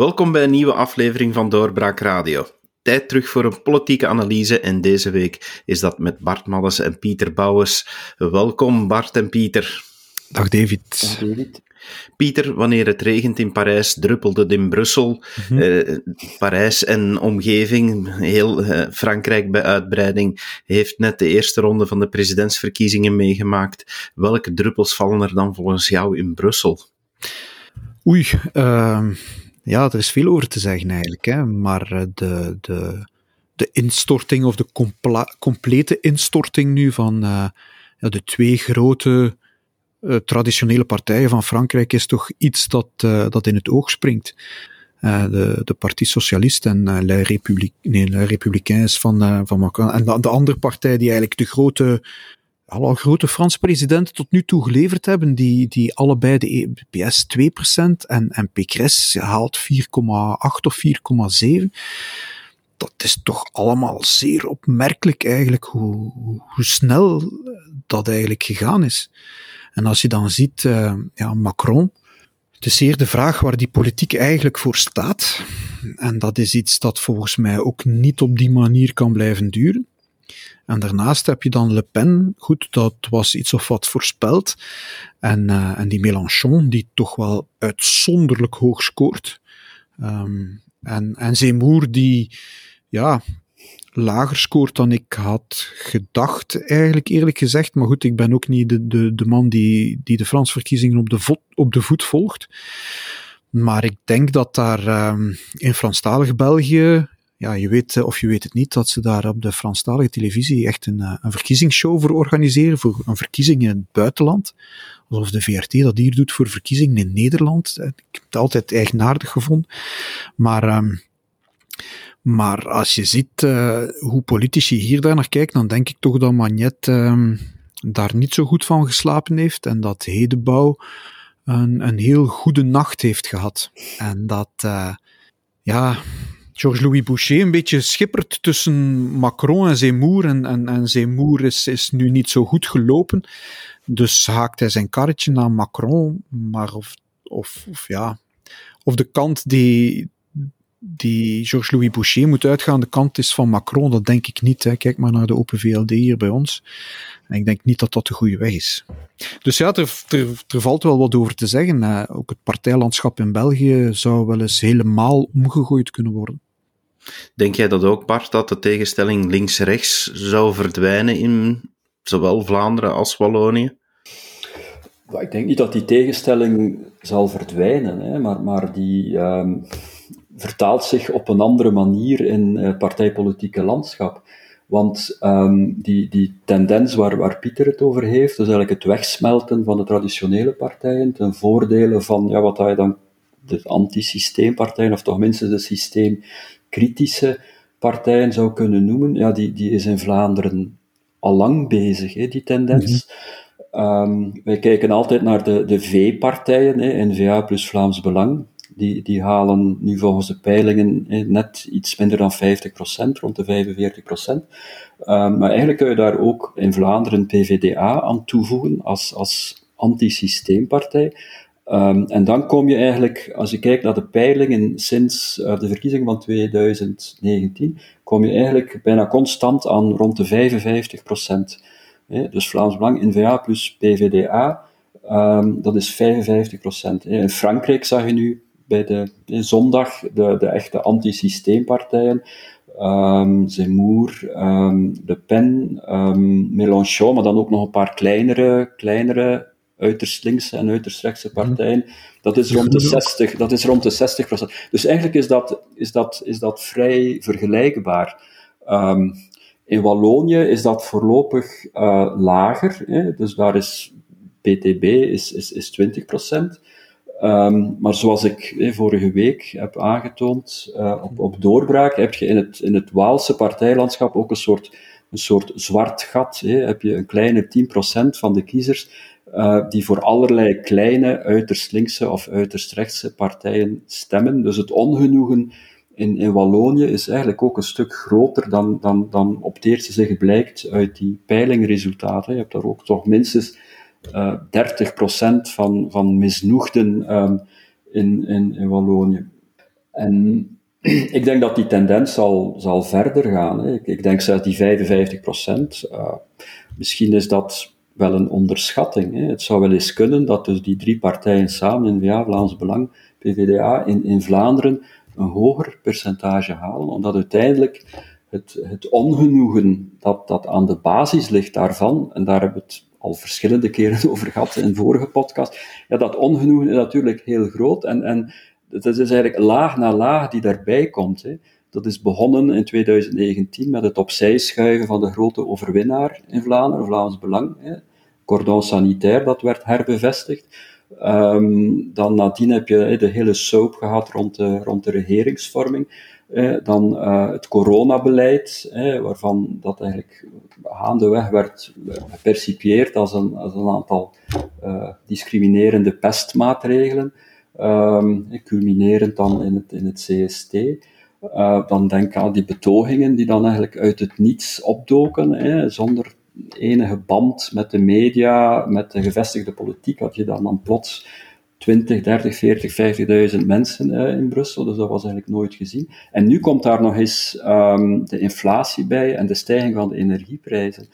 Welkom bij een nieuwe aflevering van Doorbraak Radio. Tijd terug voor een politieke analyse en deze week is dat met Bart Maddes en Pieter Bouwers. Welkom Bart en Pieter. Dag David. Dag David. Pieter, wanneer het regent in Parijs, druppelt het in Brussel. Mm Parijs en omgeving, heel uh, Frankrijk bij uitbreiding, heeft net de eerste ronde van de presidentsverkiezingen meegemaakt. Welke druppels vallen er dan volgens jou in Brussel? Oei, uh, ja, er is veel over te zeggen eigenlijk. Hè. Maar eh, de, de, de instorting of de complete instorting nu van uh, de twee grote uh, traditionele partijen van Frankrijk is toch iets dat, dat in het oog springt. de, de Parti Socialiste en Les, Republi nee, Les Républicains van, van Macron. En de andere partij die eigenlijk de grote alle grote Franse presidenten tot nu toe geleverd hebben, die, die allebei de PS 2% en, en Pécresse haalt 4,8 of 4,7. Dat is toch allemaal zeer opmerkelijk eigenlijk hoe, hoe snel dat eigenlijk gegaan is. En als je dan ziet, uh, ja, Macron, het is zeer de vraag waar die politiek eigenlijk voor staat. En dat is iets dat volgens mij ook niet op die manier kan blijven duren. En daarnaast heb je dan Le Pen, goed, dat was iets of wat voorspeld. En, uh, en die Mélenchon, die toch wel uitzonderlijk hoog scoort. Um, en, en Zemmour, die, ja, lager scoort dan ik had gedacht, eigenlijk eerlijk gezegd. Maar goed, ik ben ook niet de, de, de man die, die de Franse verkiezingen op de, op de voet volgt. Maar ik denk dat daar um, in Franstalig België ja, je weet, eh, of je weet het niet, dat ze daar op de Franstalige televisie echt een, eh, een verkiezingsshow voor organiseren, voor een verkiezing in het buitenland. Alsof de VRT dat hier doet voor verkiezingen in Nederland. Eh, ik heb het altijd eigenaardig gevonden. Maar, um, maar als je ziet uh, hoe politici hier daar naar kijken, dan denk ik toch dat Magnet um, daar niet zo goed van geslapen heeft en dat Hedebouw een, een heel goede nacht heeft gehad. En dat, ja, Georges-Louis Boucher een beetje schippert tussen Macron en Zemmour. En, en, Zemmour is, is nu niet zo goed gelopen. Dus haakt hij zijn karretje naar Macron. Maar of, of, of ja, of de kant die, die Georges-Louis Boucher moet uitgaan, de kant is van Macron, dat denk ik niet. Hè. Kijk maar naar de Open VLD hier bij ons. En ik denk niet dat dat de goede weg is. Dus ja, er, er valt wel wat over te zeggen. Ook het partijlandschap in België zou wel eens helemaal omgegooid kunnen worden. Denk jij dat ook, Bart, dat de tegenstelling links-rechts zou verdwijnen in zowel Vlaanderen als Wallonië? Ik denk niet dat die tegenstelling zal verdwijnen, hè, maar, maar die um, vertaalt zich op een andere manier in het partijpolitieke landschap. Want um, die, die tendens waar, waar Pieter het over heeft, dus eigenlijk het wegsmelten van de traditionele partijen ten voordele van ja, wat je dan de antisysteempartijen, of toch minstens de systeem kritische partijen zou kunnen noemen, ja, die, die is in Vlaanderen al lang bezig, hè, die tendens. Mm -hmm. wij kijken altijd naar de, de V-partijen, N-VA plus Vlaams Belang. Die, die halen nu volgens de peilingen hè, net iets minder dan 50%, rond de 45%. Um, maar eigenlijk kun je daar ook in Vlaanderen PVDA aan toevoegen als, als antisysteempartij. Um, en dan kom je eigenlijk, als je kijkt naar de peilingen sinds uh, de verkiezing van 2019, kom je eigenlijk bijna constant aan rond de 55 procent. Dus Vlaams Belang, N-VA plus PVDA, um, dat is 55 procent. In Frankrijk zag je nu bij de zondag de, de echte antisysteempartijen, um, Zemmour, um, Le Pen, um, Mélenchon, maar dan ook nog een paar kleinere, kleinere uiterst linkse en uiterst rechtse mhm. partijen. Dat is rond de 60, dat is rond de 60 procent. Dus eigenlijk is dat, is dat, is dat vrij vergelijkbaar. Um, in Wallonië is dat voorlopig uh, lager, hè? dus daar is PTB is, is, is 20 procent. Um, maar zoals ik eh, vorige week heb aangetoond uh, op, op doorbraak, heb je in het, in het Waalse partijlandschap ook een soort, een soort zwart gat. Hè? Heb je een kleine 10% van de kiezers uh, die voor allerlei kleine, uiterst linkse of uiterst rechtse partijen stemmen. Dus het ongenoegen in, in Wallonië is eigenlijk ook een stuk groter dan, dan, dan op het eerste zich blijkt uit die peilingresultaten. Je hebt daar ook toch minstens uh, eh, 30% van, van misnoegden um, in, in, in Wallonië. en ik denk dat die tendens zal, zal verder gaan. Hè. Ik, ik, denk zelfs die 55 procent, uh, misschien is dat wel een onderschatting. Hè. Het zou wel eens kunnen dat dus die drie partijen samen, N-VA, Vlaams Belang, PVDA, in, in Vlaanderen een hoger percentage halen, omdat uiteindelijk het, het ongenoegen dat, dat aan de basis ligt daarvan, en daar hebben we het al verschillende keren over gehad in vorige podcast, ja, dat ongenoegen is natuurlijk heel groot en, en het is eigenlijk laag na laag die daarbij komt. Hè. Dat is begonnen in 2019 met het opzij schuiven van de grote overwinnaar in Vlaanderen, Vlaams Belang. Hè. Cordon sanitair, dat werd herbevestigd. Um, dan nadien heb je de hele soap gehad rond de, rond de regeringsvorming. Eh, dan uh, het coronabeleid, eh, waarvan dat eigenlijk gaandeweg werd gepercipieerd als een, als een aantal uh, discriminerende pestmaatregelen, um, culminerend dan in het, in het CST. dan denk aan die betogingen die dan eigenlijk uit het niets opdoken, zonder enige band met de media, met de gevestigde politiek, had je dan, dan plots 20, 30, 40, 50.000 mensen uh, in Brussel, dus dat was eigenlijk nooit gezien. En nu komt daar nog eens um, de inflatie bij en de stijging van de energieprijzen.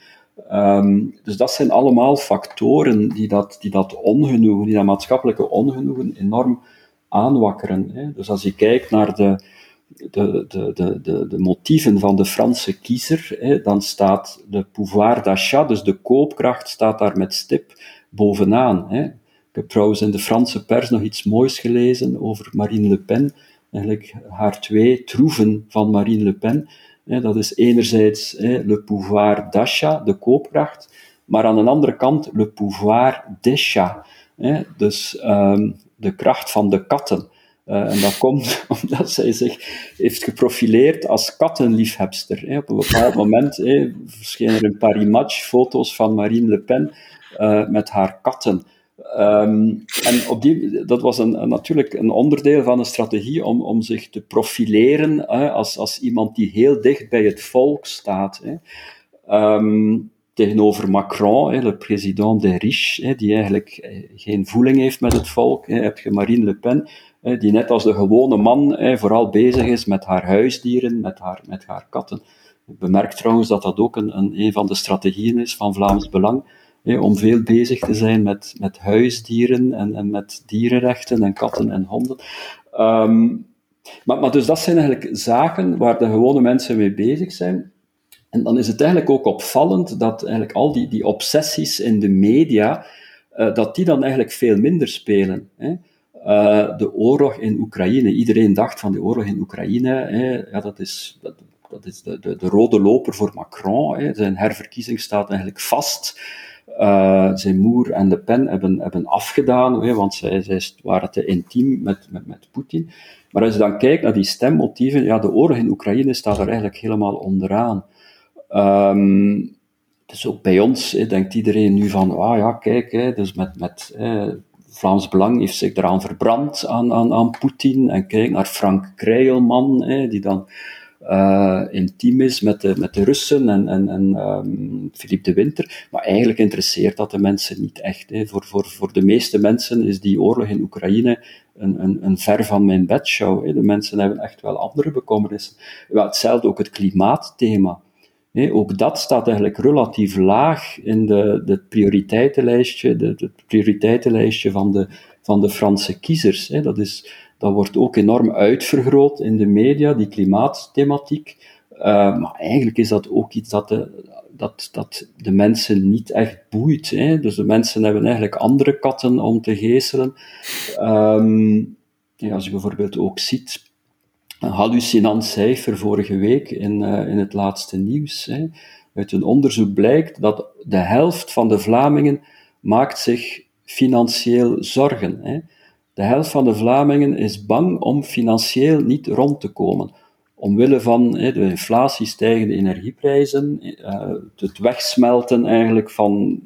Um, dus dat zijn allemaal factoren die dat, die dat ongenoegen, die dat maatschappelijke ongenoegen enorm aanwakkeren. Hè. Dus als je kijkt naar de, de, de, de, de, de motieven van de Franse kiezer, hè, dan staat de pouvoir d'achat, dus de koopkracht, staat daar met stip bovenaan. Hè. Ik heb trouwens in de Franse pers nog iets moois gelezen over Marine Le Pen, eigenlijk haar twee troeven van Marine Le Pen. Dat is enerzijds le pouvoir d'achat, de koopkracht, maar aan de andere kant le pouvoir d'achat, dus um, de kracht van de katten. Uh, en dat komt omdat zij zich heeft geprofileerd als kattenliefhebster. Hè. Op een bepaald moment hè, verschenen er in Paris Match foto's van Marine Le Pen uh, met haar katten. Um, en op die, dat was een, natuurlijk een onderdeel van een strategie om, om zich te profileren hè, als, als iemand die heel dicht bij het volk staat. Hè. Um, tegenover Macron, hè, de president des riches, hè, die eigenlijk eh, geen voeling heeft met het volk. Hè, heb je Marine Le Pen, die net als de gewone man vooral bezig is met haar huisdieren, met haar, met haar katten. Ik bemerk trouwens dat dat ook een, een, een van de strategieën is van Vlaams Belang om veel bezig te zijn met, met huisdieren en, en met dierenrechten en katten en honden. Um, maar, maar dus dat zijn eigenlijk zaken waar de gewone mensen mee bezig zijn. En dan is het eigenlijk ook opvallend dat eigenlijk al die, die obsessies in de media, uh, dat die dan eigenlijk veel minder spelen. Hè. Uh, de oorlog in Oekraïne. Iedereen dacht van de oorlog in Oekraïne, hè, ja, dat is, dat, dat is de, de, de, rode loper voor Macron. Hè. Zijn herverkiezing staat eigenlijk vast. Uh, zijn moer en Le Pen hebben, hebben afgedaan, hè, want zij, zij waren te intiem met, met, met Poetin. Maar als je dan kijkt naar die stemmotieven, ja, de oorlog in Oekraïne staat er eigenlijk helemaal onderaan. Dus ook bij ons hè, denkt iedereen nu van, ah ja, kijk, hè, dus met, met Vlaams Belang heeft zich eraan verbrand aan, aan, aan Poetin. En kijk naar Frank Krijlman, hè, die dan uh, intiem is met de, met de Russen en, en, en um, Philippe de Winter. Maar eigenlijk interesseert dat de mensen niet echt. Hè. Voor, voor, voor de meeste mensen is die oorlog in Oekraïne een, een, een ver van mijn bedshow. Hè. De mensen hebben echt wel andere bekommernissen. Hetzelfde ook het klimaatthema. Ook dat staat eigenlijk relatief laag in de, de prioriteitenlijstje, de, prioriteitenlijstje van de, van de Franse kiezers. Dat is dat wordt ook enorm uitvergroot in de media, die klimaatthematiek. Uh, maar eigenlijk is dat ook iets dat de, dat, dat de mensen niet echt boeit. Dus de mensen hebben eigenlijk andere katten om te geestelen. Um, ja, als je bijvoorbeeld ook ziet, een hallucinant cijfer vorige week in, uh, in het laatste nieuws. Hè? Uit een onderzoek blijkt dat de helft van de Vlamingen maakt zich financieel zorgen. Hè? De helft van de Vlamingen is bang om financieel niet rond te komen. Omwille van de inflatie, stijgende energieprijzen, eh, het wegsmelten eigenlijk van,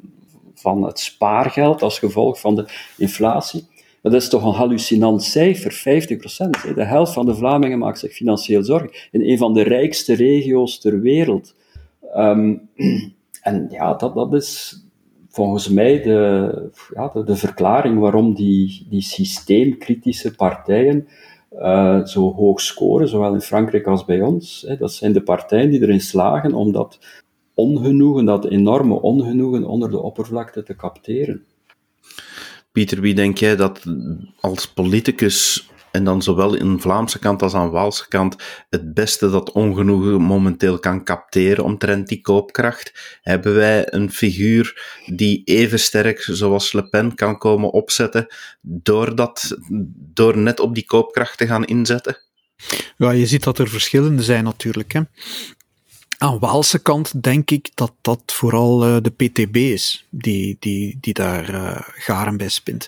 van het spaargeld als gevolg van de inflatie. Dat is toch een hallucinant cijfer, 50%. De helft van de Vlamingen maakt zich financieel zorgen. In een van de rijkste regio's ter wereld. Um, en ja, dat, dat, is, volgens mij de, ja, de, verklaring waarom die, die systeemkritische partijen uh, zo hoog scoren, zowel in Frankrijk als bij ons. Dat zijn de partijen die erin slagen om dat ongenoegen, dat enorme ongenoegen onder de oppervlakte te capteren. Pieter, wie denk jij dat als politicus en dan zowel in Vlaamse kant als aan Waalse kant het beste dat ongenoegen momenteel kan capteren omtrent die koopkracht? Hebben wij een figuur die even sterk zoals Le Pen kan komen opzetten door, dat, door net op die koopkracht te gaan inzetten? Ja, je ziet dat er verschillende zijn natuurlijk. Hè. Aan Waalse kant denk ik dat dat vooral uh, de PTB is die, die, die daar uh, garen bij spint.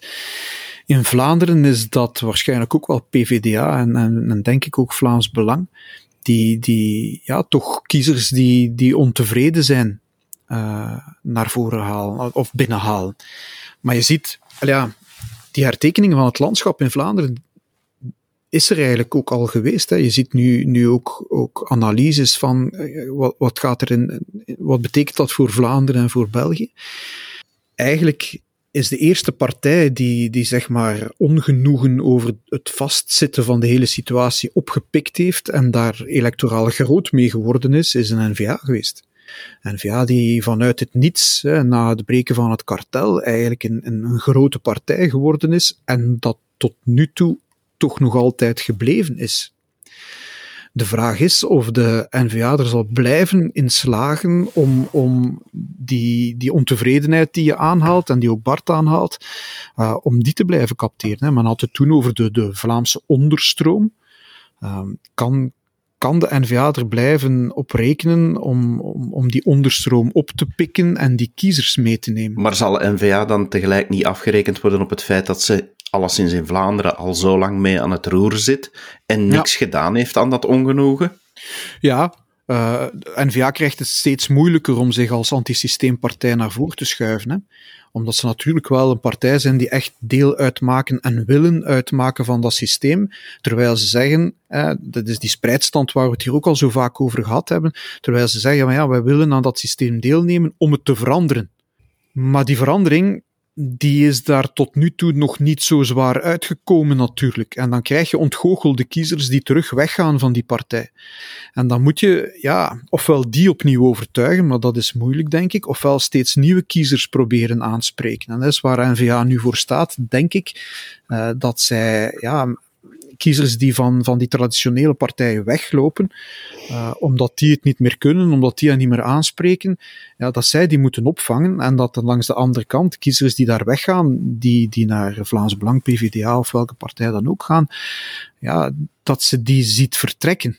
In Vlaanderen is dat waarschijnlijk ook wel PVDA en, en, en denk ik ook Vlaams Belang. Die, die ja, toch kiezers die, die ontevreden zijn uh, naar voren halen of binnenhalen. Maar je ziet, ja, die hertekeningen van het landschap in Vlaanderen is er eigenlijk ook al geweest. Je ziet nu, nu ook, ook analyses van uh, wat, wat gaat er in, wat betekent dat voor Vlaanderen en voor België. Eigenlijk is de eerste partij die, die zeg maar ongenoegen over het vastzitten van de hele situatie opgepikt heeft en daar electoraal groot mee geworden is, is een NVA geweest. N-VA die vanuit het niets, hè, na het breken van het kartel, eigenlijk een, een grote partij geworden is en dat tot nu toe toch nog altijd gebleven is. De vraag is of de NVA er zal blijven in slagen om, om die, die ontevredenheid die je aanhaalt en die ook Bart aanhaalt, uh, om die te blijven capteren. Men had het toen over de, de Vlaamse onderstroom. Uh, kan, kan de NVA er blijven op rekenen om, om, om die onderstroom op te pikken en die kiezers mee te nemen? Maar zal de NVA dan tegelijk niet afgerekend worden op het feit dat ze alleszins in Vlaanderen al zo lang mee aan het roer zit en niks gedaan heeft aan dat ongenoegen? Ja, uh, N-VA krijgt het steeds moeilijker om zich als antisysteempartij naar voren te schuiven. Hè? Omdat ze natuurlijk wel een partij zijn die echt deel uitmaken en willen uitmaken van dat systeem. Terwijl ze zeggen, eh, dat is die spreidstand waar we het hier ook al zo vaak over gehad hebben. Terwijl ze zeggen, maar ja, wij willen aan dat systeem deelnemen om het te veranderen. Maar die verandering die is daar tot nu toe nog niet zo zwaar uitgekomen natuurlijk. En dan krijg je ontgoochelde kiezers die terug weggaan van die partij. En dan moet je, ja, ofwel die opnieuw overtuigen, maar dat is moeilijk denk ik, ofwel steeds nieuwe kiezers proberen aanspreken. En dat is waar NVA nu voor staat, denk ik, uh, dat zij, ja, kiezers die van, van die traditionele partijen weglopen, uh, omdat die het niet meer kunnen, omdat die hen niet meer aanspreken, ja, dat zij die moeten opvangen en dat langs de andere kant kiezers die daar weggaan, die, die naar Vlaams Belang, PvdA of welke partij dan ook gaan, ja, dat ze die ziet vertrekken.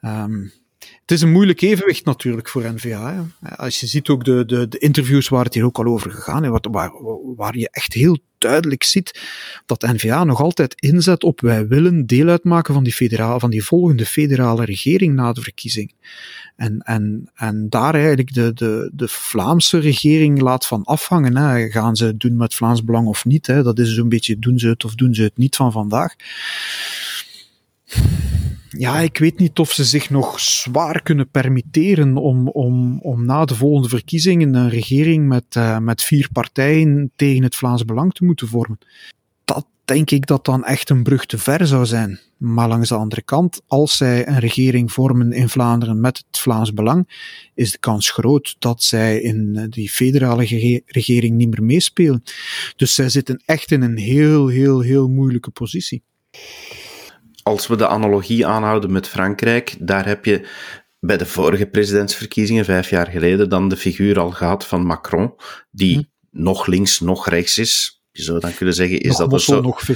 Um, het is een moeilijk evenwicht natuurlijk voor NVA. Hè. Als je ziet ook de, de, de, interviews waar het hier ook al over gegaan is, waar, waar je echt heel duidelijk ziet dat NVA nog altijd inzet op wij willen deel uitmaken van die, federaal, van die volgende federale regering na de verkiezing. En, en, en daar eigenlijk de, de, de Vlaamse regering laat van afhangen. Hè. Gaan ze het doen met Vlaams Belang of niet? Hè. Dat is zo'n beetje doen ze het of doen ze het niet van vandaag ja, ik weet niet of ze zich nog zwaar kunnen permitteren om, om, om na de volgende verkiezingen een regering met, uh, met vier partijen tegen het Vlaams Belang te moeten vormen. Dat denk ik dat dan echt een brug te ver zou zijn. Maar langs de andere kant, als zij een regering vormen in Vlaanderen met het Vlaams Belang, is de kans groot dat zij in die federale regering niet meer meespelen. Dus zij zitten echt in een heel, heel, heel moeilijke positie als we de analogie aanhouden met Frankrijk, daar heb je bij de vorige presidentsverkiezingen, vijf jaar geleden, dan de figuur al gehad van Macron, die hm. nog links, nog rechts is. Je zou dan kunnen zeggen, is, dat een soort,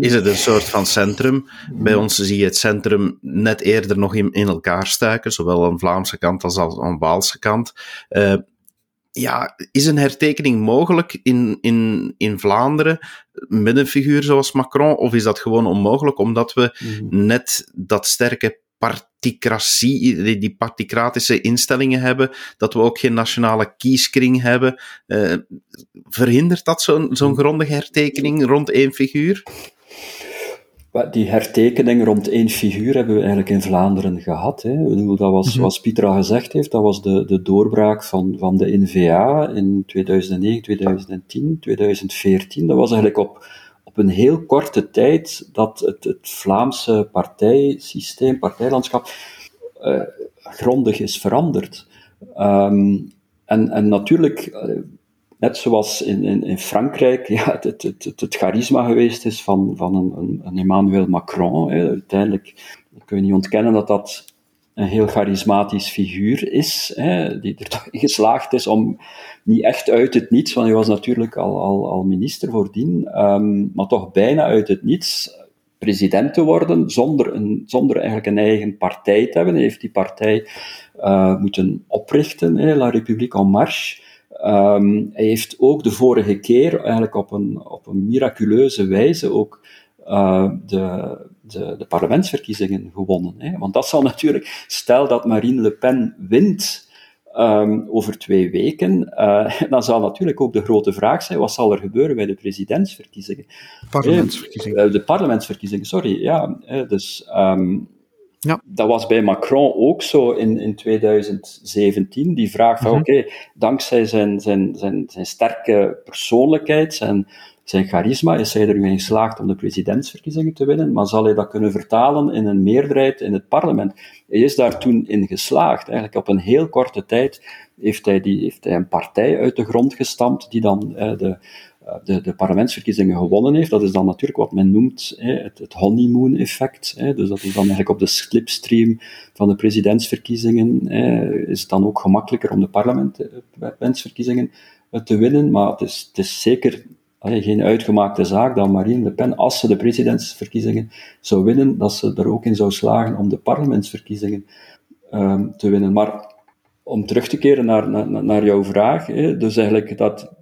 is het een soort van centrum? Bij ons zie je het centrum net eerder nog in, in elkaar stuiken, zowel aan de Vlaamse kant als aan de Waalse kant. Uh, ja, is een hertekening mogelijk in, in, in Vlaanderen met een figuur zoals Macron? Of is dat gewoon onmogelijk omdat we mhm. net dat sterke particratie, die, die particratische instellingen hebben, dat we ook geen nationale kieskring hebben? Uh, verhindert dat zo'n zo'n grondige hertekening rond één figuur? Die hertekening rond één figuur hebben we eigenlijk in Vlaanderen gehad. Hè. Dat was, mhm. zoals Pieter al gezegd heeft, dat was de, de doorbraak van, van de NVA in 2009, 2010, 2014. Dat was eigenlijk op, op op een heel korte tijd dat het, het Vlaamse partijsysteem, partijlandschap, uh, grondig is veranderd. Um, en, en natuurlijk, net zoals in, in, in Frankrijk ja, het, het, het, het, charisma geweest is van, van een, een Emmanuel Macron. Hè. Uiteindelijk kun je niet ontkennen dat dat een heel charismatisch figuur is, hè, die er toch geslaagd is om niet echt uit het niets, want hij was natuurlijk al, al, al minister voordien, um, maar toch bijna uit het niets president te worden, zonder, een, zonder eigenlijk een eigen partij te hebben. Hij heeft die partij uh, moeten oprichten, hè, La République en Marche. Um, hij heeft ook de vorige keer eigenlijk op een, op een miraculeuze wijze ook uh, de, de, de, parlementsverkiezingen gewonnen. Hè. Want dat zal natuurlijk, stel dat Marine Le Pen wint um, over twee weken, uh, dan zal natuurlijk ook de grote vraag zijn, wat zal er gebeuren bij de presidentsverkiezingen? Parlementsverkiezingen. Uh, de parlementsverkiezingen, sorry. Ja, dus um, ja. Dat was bij Macron ook zo in, in 2017. Die vraag van, mm -hmm. oké, dankzij zijn, zijn, zijn, zijn sterke persoonlijkheid, zijn, zijn charisma, is hij er nu in geslaagd om de presidentsverkiezingen te winnen, maar zal hij dat kunnen vertalen in een meerderheid in het parlement? Hij is daar toen in geslaagd. Eigenlijk op een heel korte tijd heeft hij, die, heeft hij een partij uit de grond gestampt die dan eh, de de, de, parlementsverkiezingen gewonnen heeft. Dat is dan natuurlijk wat men noemt hè, het, het honeymoon-effect. Dus dat is dan eigenlijk op de slipstream van de presidentsverkiezingen. Hè, is het dan ook gemakkelijker om de parlementsverkiezingen eh, te winnen. Maar het is, het is zeker geen uitgemaakte zaak dat Marine Le Pen, als ze de presidentsverkiezingen zou winnen, dat ze er ook in zou slagen om de parlementsverkiezingen um, te winnen. Maar om terug te keren naar, naar, naar jouw vraag, hè, dus eigenlijk dat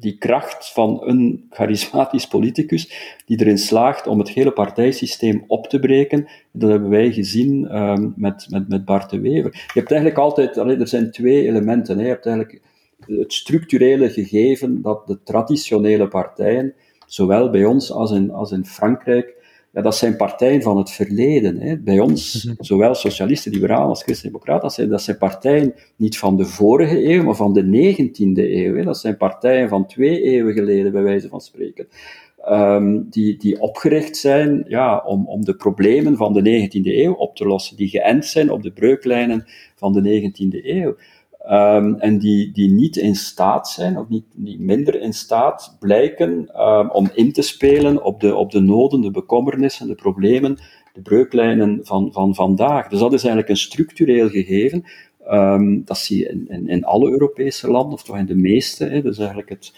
die kracht van een charismatisch politicus die erin slaagt om het hele partijsysteem op te breken. Dat hebben wij gezien um, met, met, met Bart de Wever. Je hebt eigenlijk altijd, er zijn twee elementen. Hè. Je hebt eigenlijk het structurele gegeven dat de traditionele partijen, zowel bij ons als in, als in Frankrijk, ja, dat zijn partijen van het verleden. Hè. Bij ons, mhm. zowel socialisten, liberalen als christen-democraten, dat zijn, dat zijn partijen niet van de vorige eeuw, maar van de 19e eeuw. Hè. Dat zijn partijen van twee eeuwen geleden, bij wijze van spreken. Um, die, die opgericht zijn ja, om, om de problemen van de 19e eeuw op te lossen, die geënt zijn op de breuklijnen van de 19e eeuw. Um, en die, die niet in staat zijn, of niet, niet minder in staat blijken um, om in te spelen op de, op de noden, de bekommernissen, de problemen, de breuklijnen van, van vandaag. Dus dat is eigenlijk een structureel gegeven. Um, dat zie je in, in, alle Europese landen, of toch in de meeste. Hè. Dus eigenlijk het,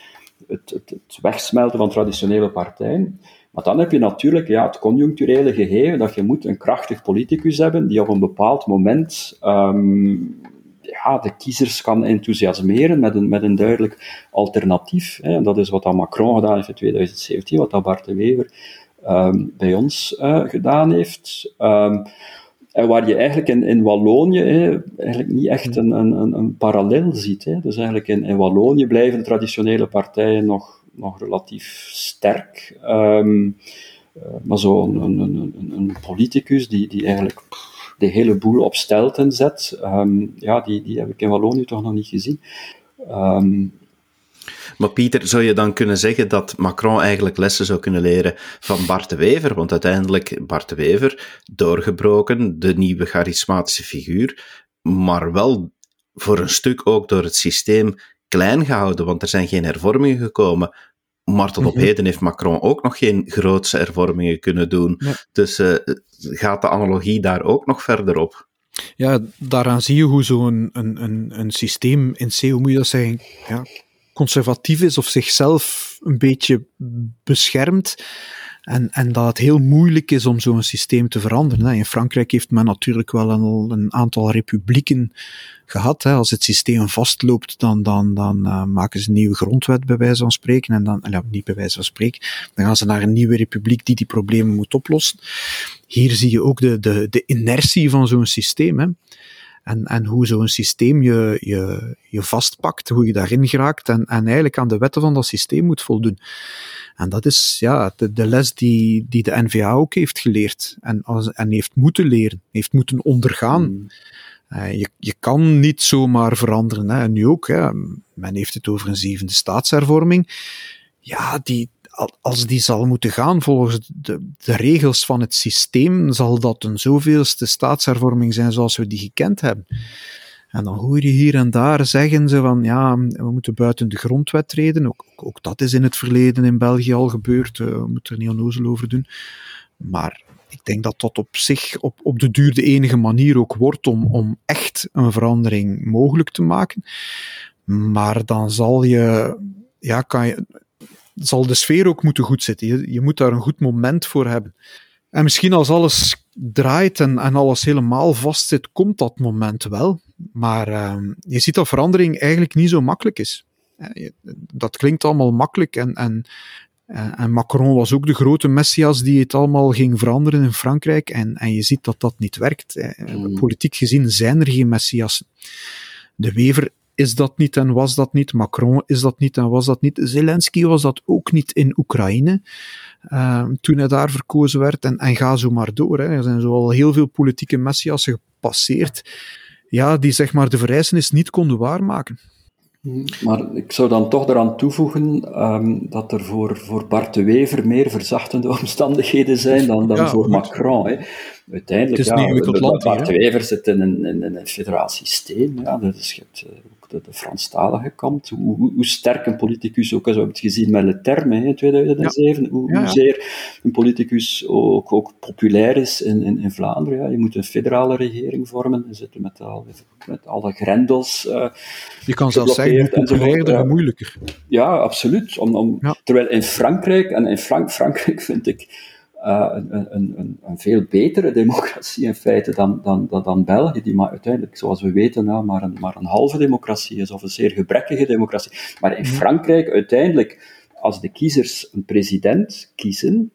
het, het, het wegsmelten van traditionele partijen. Maar dan heb je natuurlijk ja, het conjuncturele gegeven dat je moet een krachtig politicus hebben die op een bepaald moment ja, de kiezers kan enthousiasmeren met een, met een duidelijk alternatief. Hè. En dat is wat dat Macron gedaan heeft in 2017, wat dat Bart de Wever um, bij ons uh, gedaan heeft. Um, en waar je eigenlijk in, in Wallonië hè, eigenlijk niet echt een, een, een parallel ziet. Hè. Dus eigenlijk in, in Wallonië blijven de traditionele partijen nog, nog relatief sterk. Um, uh, maar zo'n een, een, een, een, politicus die, die eigenlijk de hele boel op stelten zet. Um, ja, die, die heb ik in Wallonië toch nog niet gezien. Um, maar Pieter, zou je dan kunnen zeggen dat Macron eigenlijk lessen zou kunnen leren van Bart de Wever? Want uiteindelijk, Bart de Wever, doorgebroken, de nieuwe charismatische figuur, maar wel voor een stuk ook door het systeem klein gehouden, want er zijn geen hervormingen gekomen. Maar tot op mhm. heden heeft Macron ook nog geen grootse hervormingen kunnen doen. Dus uh, gaat de analogie daar ook nog verder op? Ja, daaraan zie je hoe zo'n een, een, een systeem in C, hoe moet je dat zeggen, ja, conservatief is of zichzelf een beetje beschermt. En, en dat het heel moeilijk is om zo'n systeem te veranderen. In Frankrijk heeft men natuurlijk wel een, een aantal republieken gehad. Als het systeem vastloopt, dan, dan, dan uh, maken ze een nieuwe grondwet, bij wijze van spreken. En dan, ja, niet bij wijze van spreken, dan gaan ze naar een nieuwe republiek die die problemen moet oplossen. Hier zie je ook de, de, de inertie van zo'n systeem. Hè. En, en hoe zo'n systeem je, je, je vastpakt, hoe je daarin geraakt en, en eigenlijk aan de wetten van dat systeem moet voldoen. En dat is ja, de, de les die, die de NVA ook heeft geleerd en, en heeft moeten leren, heeft moeten ondergaan. Hmm. Uh, je, je kan niet zomaar veranderen. Hè. En nu ook, hè. men heeft het over een zevende staatshervorming. Ja, die, als die zal moeten gaan volgens de, de, regels van het systeem, zal dat een zoveelste staatshervorming zijn zoals we die gekend hebben. En dan hoor je hier en daar zeggen ze van ja, we moeten buiten de grondwet treden. Ook, ook dat is in het verleden in België al gebeurd. Eh, we moeten er niet onnozel over doen. Maar ik denk dat dat op zich op, op de duur de enige manier ook wordt om, om echt een verandering mogelijk te maken. Maar dan zal je, ja, kan je, zal de sfeer ook moeten goed zitten. Je, je moet daar een goed moment voor hebben. En misschien als alles draait en, en alles helemaal vastzit, komt dat moment wel. Maar uh, je ziet dat verandering eigenlijk niet zo makkelijk is. Dat klinkt allemaal makkelijk en, en, en Macron was ook de grote messias die het allemaal ging veranderen in Frankrijk. En, en je ziet dat dat niet werkt. Mm. Politiek gezien zijn er geen messiassen. De Wever is dat niet en was dat niet. Macron is dat niet en was dat niet. Zelensky was dat ook niet in Oekraïne. Uh, toen hij daar verkozen werd. En, en ga zo maar door. Hè. Er zijn zo al heel veel politieke messiassen gepasseerd. Ja, die zeg maar de vereisenis niet konden waarmaken. Maar ik zou dan toch eraan toevoegen um, dat er voor, voor Bart de Wever meer verzachtende omstandigheden zijn dan, dan voor Macron. Hè. Uiteindelijk, het is ja, Bart de Wever zit in een, in, een federaal systeem. Ja, dus je hebt, uh, de, de Franstalige kant, hoe, hoe, sterk een politicus ook, zo hebben het gezien met Le Terme in 2007, hoe, hoezeer een politicus ook, ook populair is in, in, in Vlaanderen. Ja. Je moet een federale regering vormen, je zit met, al, met alle grendels. Uh, je kan zelfs zeggen, hoe populairder, hoe moeilijker. Ja, absoluut. Om, om, Terwijl in Frankrijk, en in Frank, Frankrijk vind ik uh, een, een, een, veel betere democratie in feite dan, dan, dan, dan België, die maar uiteindelijk, zoals we weten, nou, maar, een, maar een halve democratie is, of een zeer gebrekkige democratie. Maar in mhm. Frankrijk, uiteindelijk, als de kiezers een president kiezen,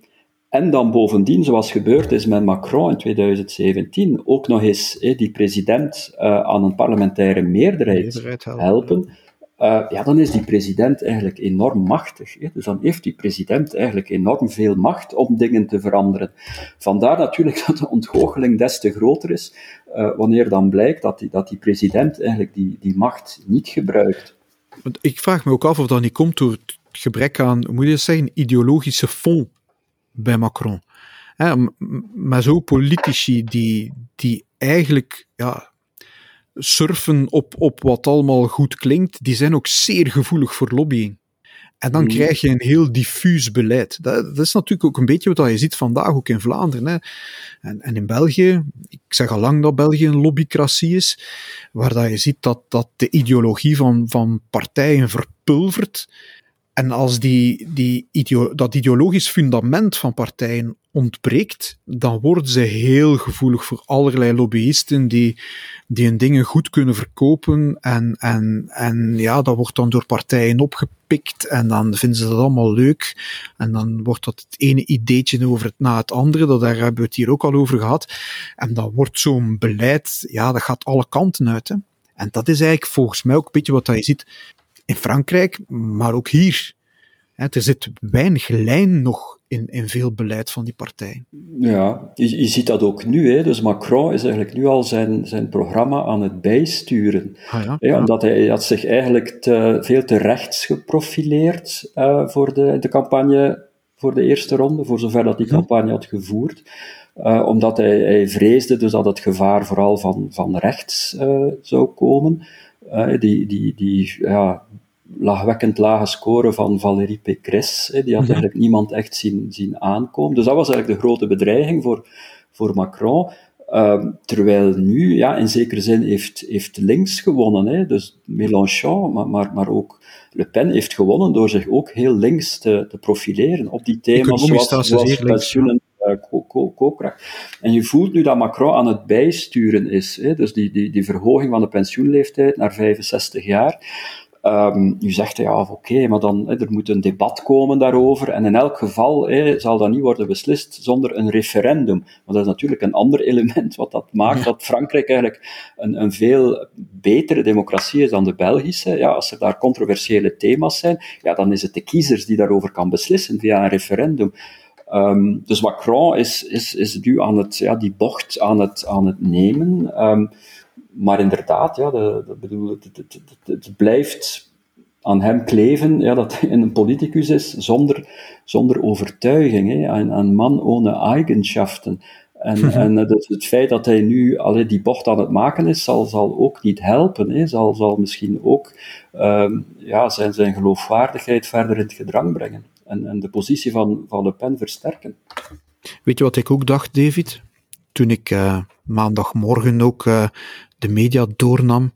en dan bovendien, zoals gebeurd is met Macron in 2017, ook nog eens die president uh, aan een parlementaire meerderheid, meerderheid helpen uh, ja, dan is die president eigenlijk enorm machtig. Hè? Dus dan heeft die president eigenlijk enorm veel macht om dingen te veranderen. Vandaar natuurlijk dat de ontgoocheling des te groter is, uh, wanneer dan blijkt dat die, dat die president eigenlijk die, die macht niet gebruikt. Ik vraag me ook af of dat niet komt door het gebrek aan, moet je zeggen, ideologische fond bij Macron. Maar zo politici die, die eigenlijk ja, surfen op, op wat allemaal goed klinkt, die zijn ook zeer gevoelig voor lobbying. En dan mm. krijg je een heel diffuus beleid. Dat, dat, is natuurlijk ook een beetje wat je ziet vandaag ook in Vlaanderen. Hè. En, en, in België, ik zeg al lang dat België een lobbycratie is, waar dat je ziet dat, dat de ideologie van, van partijen verpulvert. En als die, die ideo dat ideologisch fundament van partijen ontbreekt, dan worden ze heel gevoelig voor allerlei lobbyisten die, die hun dingen goed kunnen verkopen. En, en, en ja, dat wordt dan door partijen opgepikt en dan vinden ze dat allemaal leuk. En dan wordt dat het ene ideetje over het na het andere, dat daar hebben we het hier ook al over gehad. En dan wordt zo'n beleid, ja, dat gaat alle kanten uit. Hè. En dat is eigenlijk volgens mij ook een beetje wat je ziet in Frankrijk, maar ook hier. Er zit weinig lijn nog in, in veel beleid van die partijen. Ja, je, je ziet dat ook nu. Hè. Dus Macron is eigenlijk nu al zijn, zijn programma aan het bijsturen. Ah, ja? Omdat hij had zich eigenlijk te, veel te rechts geprofileerd uh, voor de, de campagne voor de eerste ronde, voor zover dat die campagne had gevoerd. Uh, omdat hij, hij, vreesde dus dat het gevaar vooral van, van rechts uh, zou komen. die, die, die, ja, lachwekkend lage score van Valérie Pécresse. Die had mhm. eigenlijk niemand echt zien, zien aankomen. Dus dat was eigenlijk de grote bedreiging voor, voor Macron. Uh, terwijl nu, ja, in zekere zin heeft, heeft links gewonnen. Hè. Dus Mélenchon, maar, maar, maar ook Le Pen heeft gewonnen door zich ook heel links te, te profileren op die thema's zoals, zoals pensioenen, uh, koopkracht. En je voelt nu dat Macron aan het bijsturen is. Hè. Dus die, die, die verhoging van de pensioenleeftijd naar 65 jaar. Um, u zegt ja, oké, maar dan er moet een debat komen daarover. En in elk geval zal dat niet worden beslist zonder een referendum. Want dat is natuurlijk een ander element wat dat maakt dat Frankrijk eigenlijk een, een veel betere democratie is dan de Belgische. Ja, als er daar controversiële thema's zijn, ja, dan is het de kiezers die daarover kan beslissen via een referendum. Um, dus Macron is, is, is nu aan het, ja, die bocht aan het, aan het nemen. Um, maar inderdaad, ja, de, de bedoel, het, het, het, het, blijft aan hem kleven ja, dat hij een politicus is zonder, zonder overtuiging. Hè. Een, een man ohne eigenschaften. En, en het, het, feit dat hij nu allee, die bocht aan het maken is, zal, zal ook niet helpen. Hè. Zal, zal misschien ook um, ja, zijn, zijn geloofwaardigheid verder in het gedrang brengen. En, en de positie van, van Le Pen versterken. Weet je wat ik ook dacht, David? Toen ik uh, maandagmorgen ook uh, de media doornam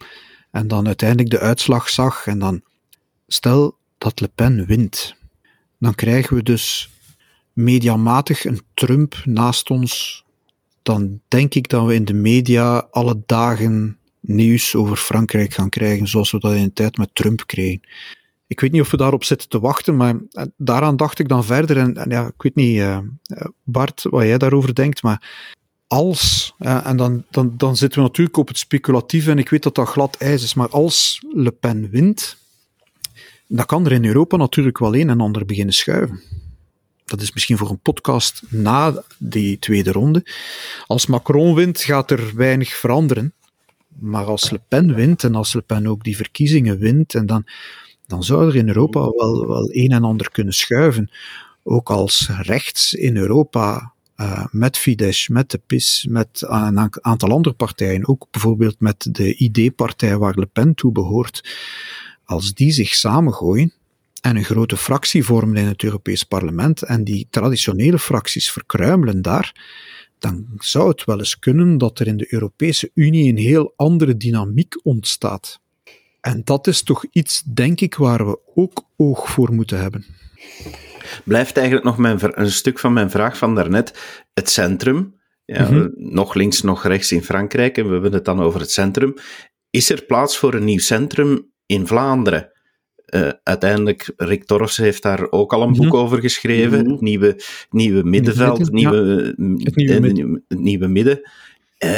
en dan uiteindelijk de uitslag zag en dan stel dat Le Pen wint, dan krijgen we dus mediamatig een Trump naast ons dan denk ik dat we in de media alle dagen nieuws over Frankrijk gaan krijgen, zoals we dat in de tijd met Trump kregen. Ik weet niet of we daarop zitten te wachten, maar eh, daaraan dacht ik dan verder. En, ja, ik weet niet, uh, Bart, wat jij daarover denkt, maar als, en dan, dan, dan zitten we natuurlijk op het speculatieve, en ik weet dat dat glad ijs is, maar als Le Pen wint, dan kan er in Europa natuurlijk wel een en ander beginnen schuiven dat is misschien voor een podcast na die tweede ronde. Als Macron wint, gaat er weinig veranderen. Maar als Le Pen wint en als Le Pen ook die verkiezingen wint, en dan, dan zou er in Europa wel, wel een en ander kunnen schuiven. Ook als rechts in Europa uh, met Fidesz, met de PIS, met een aantal andere partijen, ook bijvoorbeeld met de ID-partij waar Le Pen toe behoort, als die zich samengooien, en een grote fractie vormen in het Europees Parlement en die traditionele fracties verkruimelen daar, dan zou het wel eens kunnen dat er in de Europese Unie een heel andere dynamiek ontstaat. En dat is toch iets, denk ik, waar we ook oog voor moeten hebben. Blijft eigenlijk nog mijn, een stuk van mijn vraag van daarnet. Het centrum, ja, mhm. nog links, nog rechts in Frankrijk, en we hebben het dan over het centrum. Is er plaats voor een nieuw centrum in Vlaanderen? Uh, uiteindelijk, Rick Torfs heeft daar ook al een boek mhm. over geschreven. Mm nieuwe, nieuwe middenveld, het nieuwe, het nieuwe, eh, midden. nieuwe midden. Uh,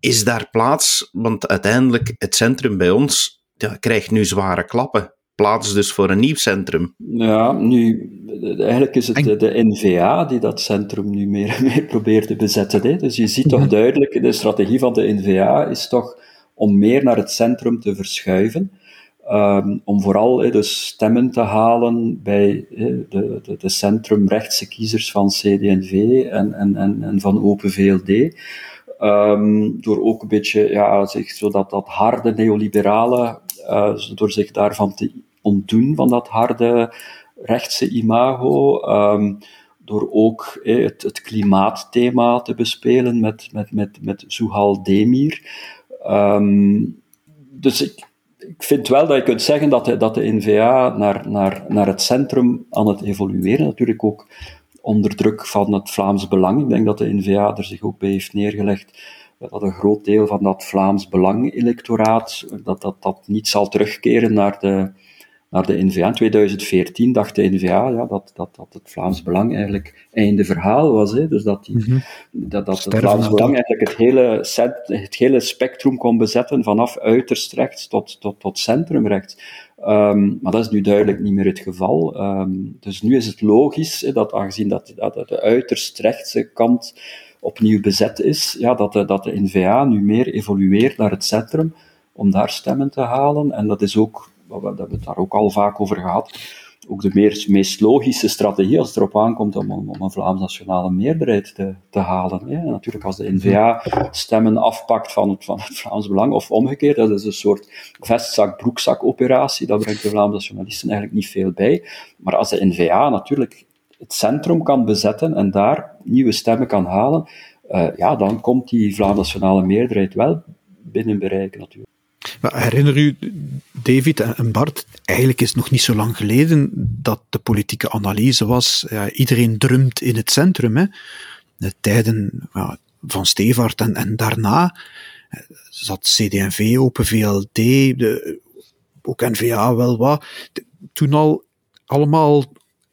is daar plaats? Want uiteindelijk, het centrum bij ons ja, krijgt nu zware klappen. Plaats dus voor een nieuw centrum. Ja, nu, eigenlijk is het de, de NVA die dat centrum nu meer en meer probeert te bezetten. Hè? Dus je ziet toch mhm. duidelijk, de strategie van de NVA is toch om meer naar het centrum te verschuiven. Um, om vooral dus stemmen te halen bij de, de, de centrumrechtse kiezers van CD&V en, en, en, en van Open VLD. Um, door ook een beetje, ja, zich, zo dat, dat harde neoliberale, uh, door zich daarvan te ontdoen, van dat harde rechtse imago. Um, door ook eh, het, het klimaatthema te bespelen met, met, met, met Zuhal Demir. Um, dus ik, ik vind wel dat je kunt zeggen dat de, dat de NVA naar, naar, naar het centrum aan het evolueren, natuurlijk ook onder druk van het Vlaams Belang. Ik denk dat de NVA er zich ook bij heeft neergelegd dat een groot deel van dat Vlaams Belang-electoraat, dat, dat dat niet zal terugkeren naar de, naar de NVA. In 2014 dacht de NVA ja, dat, dat, dat het Vlaams Belang eigenlijk einde verhaal was. Hè? Dus dat, die, mhm. dat, dat het Vlaams Belang eigenlijk het hele, set, het hele spectrum kon bezetten, vanaf uiterst rechts tot, tot, tot centrumrechts. Um, maar dat is nu duidelijk niet meer het geval. Um, dus nu is het logisch hè, dat, aangezien dat, dat de uiterst rechtse kant opnieuw bezet is, ja, dat, de, dat de NVA nu meer evolueert naar het centrum om daar stemmen te halen. En dat is ook we hebben het daar ook al vaak over gehad, ook de meer, meest logische strategie als het erop aankomt om, om een Vlaams nationale meerderheid te, te halen. Hè. natuurlijk, als de NVA stemmen afpakt van het, van het Vlaams Belang, of omgekeerd, dat is een soort vestzak-broekzak-operatie, dat brengt de Vlaamse nationalisten eigenlijk niet veel bij. Maar als de NVA natuurlijk het centrum kan bezetten en daar nieuwe stemmen kan halen, uh, ja, dan komt die Vlaams nationale meerderheid wel binnen bereik natuurlijk. Herinner u, David en Bart, eigenlijk is het nog niet zo lang geleden dat de politieke analyse was, iedereen drumt in het centrum. Hè. De tijden van Stevart en, en daarna eh, zat CD&V, Open VLD, ook N-VA wel wat, toen al allemaal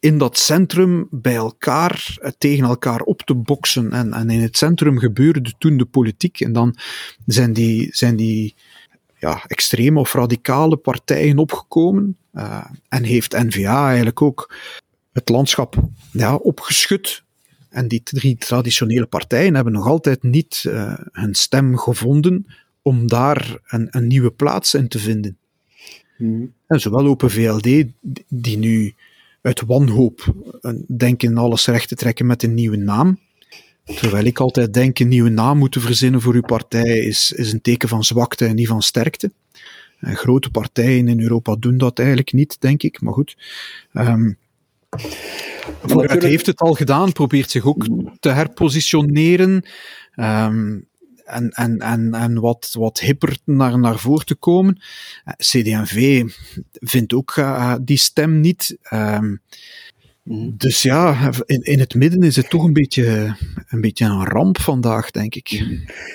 in dat centrum bij elkaar, eh, tegen elkaar op te boksen. En, en in het centrum gebeurde toen de politiek. En dan zijn die, zijn die ja, extreme of radicale partijen opgekomen. Uh, en heeft N-VA eigenlijk ook het landschap ja, opgeschud. En die drie traditionele partijen hebben nog altijd niet uh, hun stem gevonden om daar een, een nieuwe plaats in te vinden. Mm. En zowel Open VLD, die nu uit wanhoop denken alles recht te trekken met een nieuwe naam. Terwijl ik altijd denk, een nieuwe naam moeten verzinnen voor uw partij is, is een teken van zwakte en niet van sterkte. En grote partijen in Europa doen dat eigenlijk niet, denk ik. Maar goed. Um, Vooruit heeft het al gedaan, probeert zich ook te herpositioneren. Um, en, en, en, en wat, wat hipper naar, naar voren te komen. Uh, CD&V vindt ook uh, die stem niet. Um, dus ja, in, in het midden is het toch een beetje een, beetje een ramp vandaag, denk ik.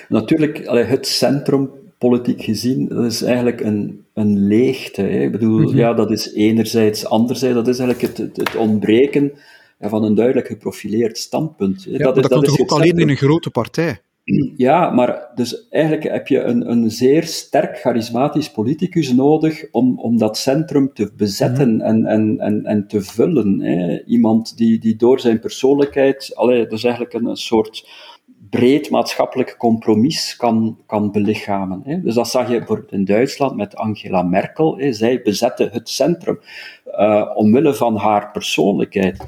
Natuurlijk, het centrum politiek gezien, dat is eigenlijk een, een leegte. Hè. Ik bedoel, mhm. ja, dat is enerzijds, anderzijds, dat is eigenlijk het, het, ontbreken van een duidelijk geprofileerd standpunt. Ja, dat, is, dat, dat is ook alleen in een grote partij. Ja, maar dus eigenlijk heb je een, een zeer sterk charismatisch politicus nodig om, om dat centrum te bezetten mhm. en, en, en, en te vullen. Hè. Iemand die, die door zijn persoonlijkheid, allee, dus eigenlijk een, een soort breed maatschappelijk compromis kan, kan belichamen. Hè. Dus dat zag je bijvoorbeeld in Duitsland met Angela Merkel. Hè. Zij bezette het centrum uh, omwille van haar persoonlijkheid.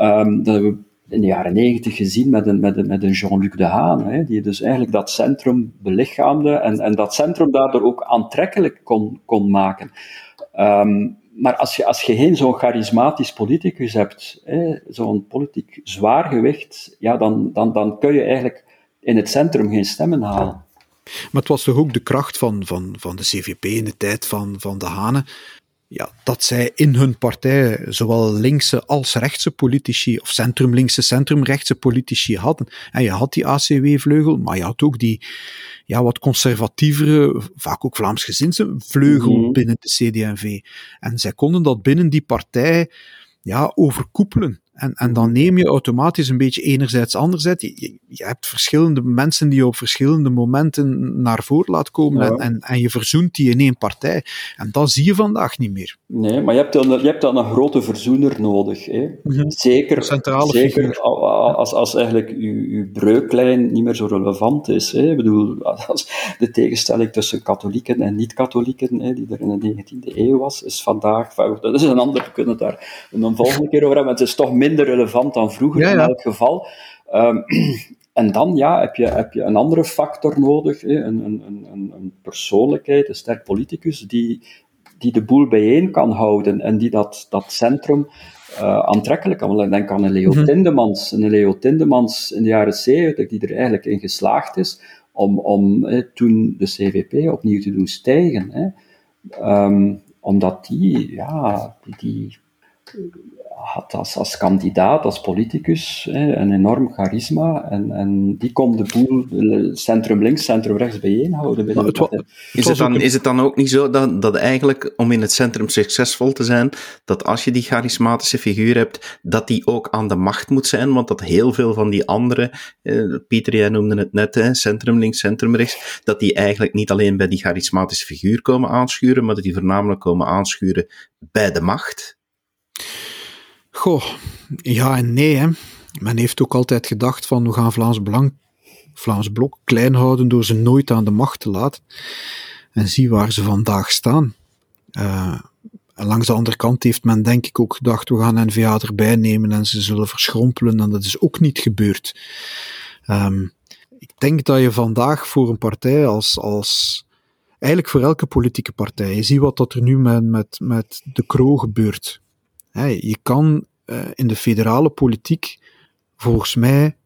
Um, dat hebben we in de jaren negentig gezien met een, met een, met een Jean-Luc Dehaan, hè, die dus eigenlijk dat centrum belichaamde en, en dat centrum daardoor ook aantrekkelijk kon, kon maken. Um, maar als je, als je geen zo'n charismatisch politicus hebt, zo'n politiek zwaargewicht, ja, dan, dan, dan kun je eigenlijk in het centrum geen stemmen halen. Maar het was toch ook de kracht van, van, van de CVP in de tijd van, van de Hanen, ja, dat zij in hun partij zowel linkse als rechtse politici, of centrumlinkse, centrumrechtse politici hadden. En je had die ACW-vleugel, maar je had ook die ja, wat conservatievere, vaak ook Vlaamsgezindse vleugel mhm. binnen de CD&V. En zij konden dat binnen die partij ja, overkoepelen. En, en dan neem je automatisch een beetje enerzijds, anderzijds. Je, je hebt verschillende mensen die je op verschillende momenten naar voren laat komen en, en, en, je verzoent die in één partij. En dat zie je vandaag niet meer. Nee, maar je hebt dan, je hebt dan een grote verzoener nodig. Hè? Mhm. Zeker, zeker als, als eigenlijk je, breuklijn niet meer zo relevant is. Hè? Ik bedoel, als de tegenstelling tussen katholieken en niet-katholieken, die er in de 19e eeuw was, is vandaag, dat is een ander, we kunnen het daar een volgende keer over hebben, het is toch minder relevant dan vroeger in elk geval. Ehm, en dan ja, heb, je, heb je een andere factor nodig, hè, een, een, een, een persoonlijkheid, een sterk politicus, die, die de boel bijeen kan houden en die dat, dat centrum uh, aantrekkelijk kan. Denk aan een Leo mm Tindemans. Een Leo Tindemans in de jaren 70, die er eigenlijk in geslaagd is om, om toen de CVP opnieuw te doen stijgen. Hè. Um, omdat die, ja, die, die had als, als kandidaat, als politicus, hè, een enorm charisma. En, en die kon de boel centrum links, centrum rechts bijeenhouden. Bij het is, het dan, is het dan ook niet zo dat, dat eigenlijk, om in het centrum succesvol te zijn, dat als je die charismatische figuur hebt, dat die ook aan de macht moet zijn? Want dat heel veel van die andere, eh, Pieter, jij noemde het net, hè, centrum links, centrum rechts, dat die eigenlijk niet alleen bij die charismatische figuur komen aanschuren, maar dat die voornamelijk komen aanschuren bij de macht. Goh, ja en nee. Hè. Men heeft ook altijd gedacht van we gaan Vlaams Belang, Vlaams Blok klein houden door ze nooit aan de macht te laten. En zie waar ze vandaag staan. Uh, en langs de andere kant heeft men denk ik ook gedacht we gaan N-VA erbij nemen en ze zullen verschrompelen en dat is ook niet gebeurd. Um, ik denk dat je vandaag voor een partij als, als eigenlijk voor elke politieke partij, je ziet wat dat er nu met, met, met de Kro gebeurt je kan uh, in de federale politiek volgens mij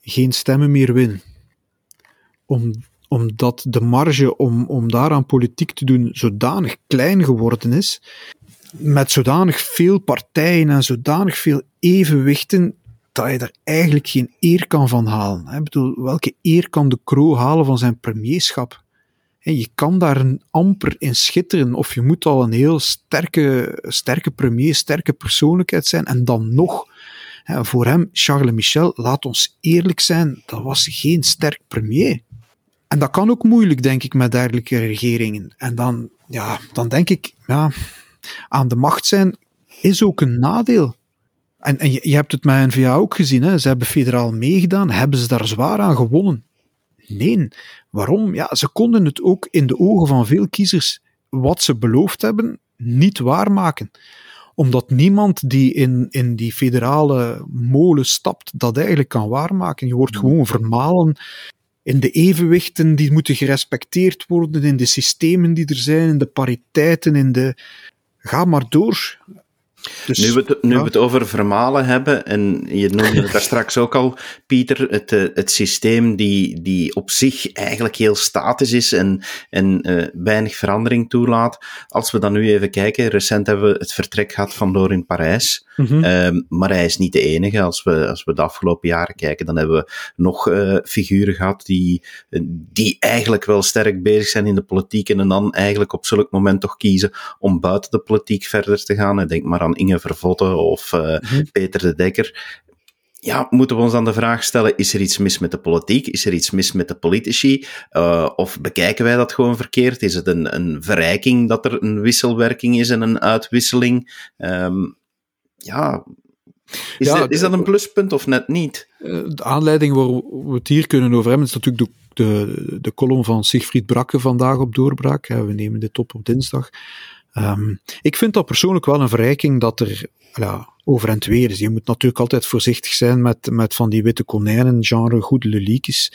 geen stemmen meer winnen. Om, omdat de marge om, om daaraan politiek te doen zodanig klein geworden is, met zodanig veel partijen en zodanig veel evenwichten, dat je er eigenlijk geen eer kan van halen. Ik bedoel, welke eer kan de Kroo halen van zijn premierschap? Je kan daar een amper in schitteren, of je moet al een heel sterke, sterke premier, sterke persoonlijkheid zijn, en dan nog, voor hem, Charles Michel, laat ons eerlijk zijn, dat was geen sterk premier. En dat kan ook moeilijk, denk ik, met dergelijke regeringen. En dan, ja, dan denk ik, ja, aan de macht zijn is ook een nadeel. En, en je, hebt het met N-VA ook gezien, hè. ze hebben federaal meegedaan, hebben ze daar zwaar aan gewonnen. Nee, waarom? Ja, ze konden het ook in de ogen van veel kiezers wat ze beloofd hebben niet waarmaken omdat niemand die in, in die federale molen stapt, dat eigenlijk kan waarmaken. Je wordt gewoon vermalen in de evenwichten die moeten gerespecteerd worden, in de systemen die er zijn, in de pariteiten, in de. Ga maar door. Dus, nu we, het, nu we het over vermalen hebben, en je noemde het daar straks ook al, Pieter, het, eh, het systeem die, die op zich eigenlijk heel statisch is en, en uh, weinig verandering toelaat. Als we dan nu even kijken, recent hebben we het vertrek gehad van Lorin Parijs. Mm -hmm. maar hij is niet de enige. Als we, als we de afgelopen jaren kijken, dan hebben we nog uh, figuren gehad die, die eigenlijk wel sterk bezig zijn in de politiek en dan eigenlijk op zulk moment toch kiezen om buiten de politiek verder te gaan. Ik denk maar aan Inge Vervotten of uh, mm -hmm. Peter de Dekker. Ja, moeten we ons dan de vraag stellen, is er iets mis met de politiek? Is er iets mis met de politici? Uh, of bekijken wij dat gewoon verkeerd? Is het een, een verrijking dat er een wisselwerking is en een uitwisseling? Um, ja, is, ja, dat, is dat een pluspunt of net niet? De aanleiding waar we het hier kunnen over hebben, is natuurlijk de, de, de column van Sigfried Brakke vandaag op doorbraak. We nemen dit op op dinsdag. Um, ik vind dat persoonlijk wel een verrijking dat er ja, over en weer is. Je moet natuurlijk altijd voorzichtig zijn met, met van die witte konijnen, genre goede leliekjes.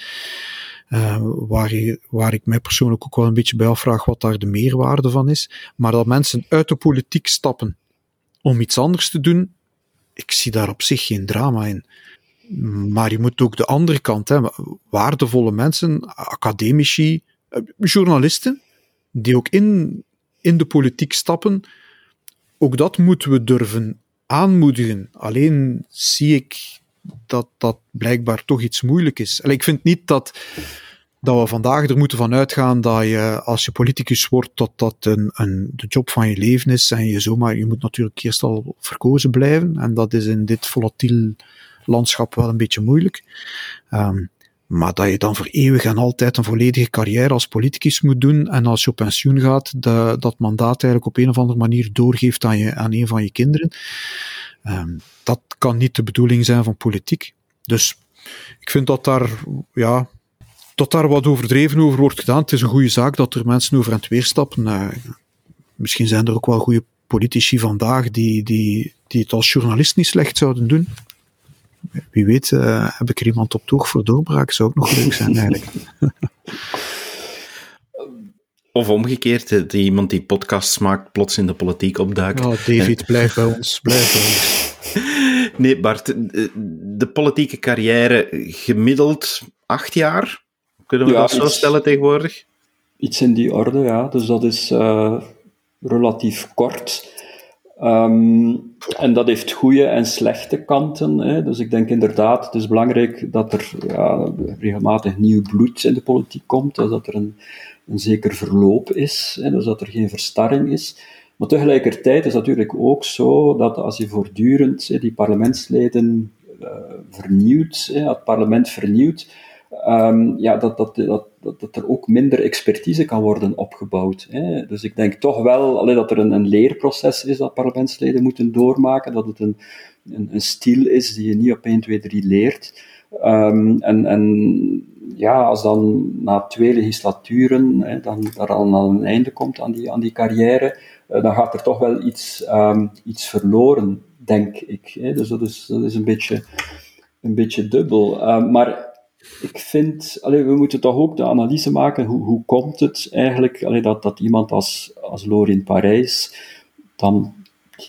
Uh, waar, waar ik mij persoonlijk ook wel een beetje bij afvraag wat daar de meerwaarde van is. Maar dat mensen uit de politiek stappen om iets anders te doen, ik zie daar op zich geen drama in. Maar je moet ook de andere kant hebben. Waardevolle mensen, academici, eh, journalisten, die ook in, in de politiek stappen. Ook dat moeten we durven aanmoedigen. Alleen zie ik dat dat blijkbaar toch iets moeilijk is. En ik vind niet dat dat we vandaag er moeten van uitgaan dat je, als je politicus wordt, dat dat een, een, de job van je leven is. En je zomaar, je moet natuurlijk eerst al verkozen blijven. En dat is in dit volatiel landschap wel een beetje moeilijk. Um, maar dat je dan voor eeuwig en altijd een volledige carrière als politicus moet doen. En als je op pensioen gaat, de, dat mandaat eigenlijk op een of andere manier doorgeeft aan, je, aan een van je kinderen. Um, dat kan niet de bedoeling zijn van politiek. Dus ik vind dat daar, ja, dat daar wat overdreven over wordt gedaan. Het is een goede zaak dat er mensen over en weer stappen. Uh, misschien zijn er ook wel goede politici vandaag die, die, die het als journalist niet slecht zouden doen. Wie weet uh, heb ik er iemand op toeg voor doorbraak. Zou ook nog leuk zijn eigenlijk. Of omgekeerd, die iemand die podcasts maakt, plots in de politiek opduikt. Oh, David, blijf bij ons, blijf bij ons. Nee, Bart, de, de politieke carrière gemiddeld acht jaar? Kunnen we ja, dat zo iets, stellen tegenwoordig? Iets in die orde, ja. Dus dat is uh, relatief kort. Um, en dat heeft goede en slechte kanten. Hè. Dus ik denk inderdaad, het is belangrijk dat er ja, regelmatig nieuw bloed in de politiek komt. Dus dat er een, een zeker verloop is. Hè. Dus dat er geen verstarring is. Maar tegelijkertijd is het natuurlijk ook zo dat als je voortdurend hè, die parlementsleden uh, vernieuwt, het parlement vernieuwt, um, ja, dat, dat, dat, dat, er ook minder expertise kan worden opgebouwd. Hè. Dus ik denk toch wel dat er een, een leerproces is dat parlementsleden moeten doormaken, dat het een, een, een stil is die je niet op 1, 2, 3 leert. Um, en, en ja, als dan na twee legislaturen hè, dan daar al een einde komt aan die, aan die carrière, uh, dan gaat er toch wel iets, um, iets verloren, denk ik. Hè. Dus dat is, dat is een beetje, een beetje dubbel. Maar ik vind, allee, we moeten toch ook de analyse maken, hoe, hoe komt het eigenlijk allee, dat, dat iemand als, als Lorin Parijs dan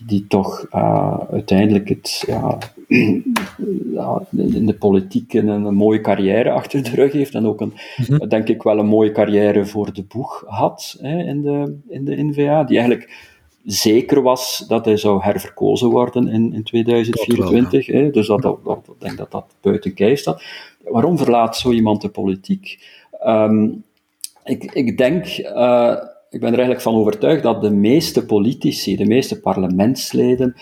die toch uh, uiteindelijk het, ja, ja, in de politiek een, een, mooie carrière achter de rug heeft en ook een, mm-hmm. denk ik wel een mooie carrière voor de boeg had hè, in, de, in de NVA, die eigenlijk zeker was dat hij zou herverkozen worden in, in 2024. Wel, ja. hè, dus dat, dat, dat, ik denk dat dat buiten kijf staat. Waarom verlaat zo iemand de politiek? Um, ik, ik denk, uh, ik ben er eigenlijk van overtuigd dat de meeste politici, de meeste parlementsleden,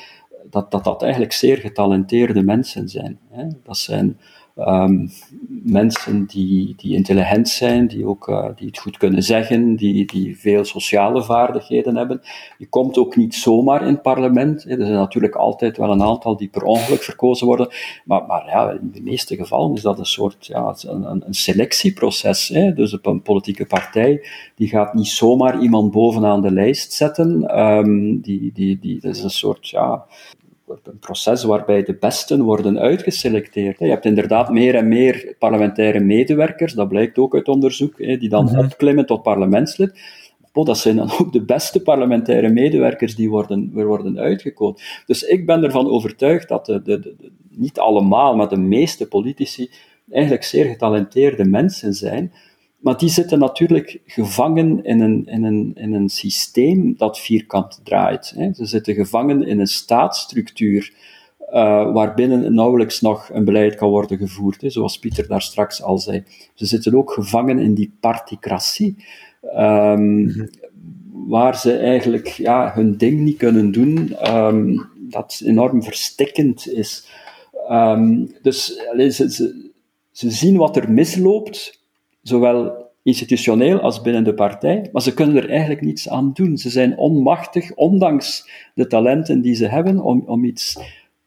dat dat, dat eigenlijk zeer getalenteerde mensen zijn. Hè? Dat zijn Ehm, mensen die, die intelligent zijn, die, ook, uh, die het goed kunnen zeggen, die, die veel sociale vaardigheden hebben. Je komt ook niet zomaar in het parlement. Er zijn natuurlijk altijd wel een aantal die per ongeluk verkozen worden, maar, maar ja, in de meeste gevallen is dat een soort ja, een, een selectieproces. Hè. Dus een politieke partij die gaat niet zomaar iemand bovenaan de lijst zetten. Um, die, die, die, dat is een soort ja, een proces waarbij de besten worden uitgeselecteerd. Je hebt inderdaad meer en meer parlementaire medewerkers, dat blijkt ook uit onderzoek, die dan mhm. opklimmen tot parlementslid. Oh, dat zijn dan ook de beste parlementaire medewerkers die worden, worden uitgekozen. Dus ik ben ervan overtuigd dat de, de, de, niet allemaal, maar de meeste politici eigenlijk zeer getalenteerde mensen zijn, maar die zitten natuurlijk gevangen in een, in een, in een systeem dat vierkant draait. Hè. Ze zitten gevangen in een staatsstructuur uh, waarbinnen nauwelijks nog een beleid kan worden gevoerd, hè, zoals Pieter daar straks al zei. Ze zitten ook gevangen in die particratie, um, waar ze eigenlijk ja, hun ding niet kunnen doen, um, dat enorm verstikkend is. Um, dus ze, ze, ze zien wat er misloopt, zowel institutioneel als binnen de partij, maar ze kunnen er eigenlijk niets aan doen. Ze zijn onmachtig, ondanks de talenten die ze hebben, om, om iets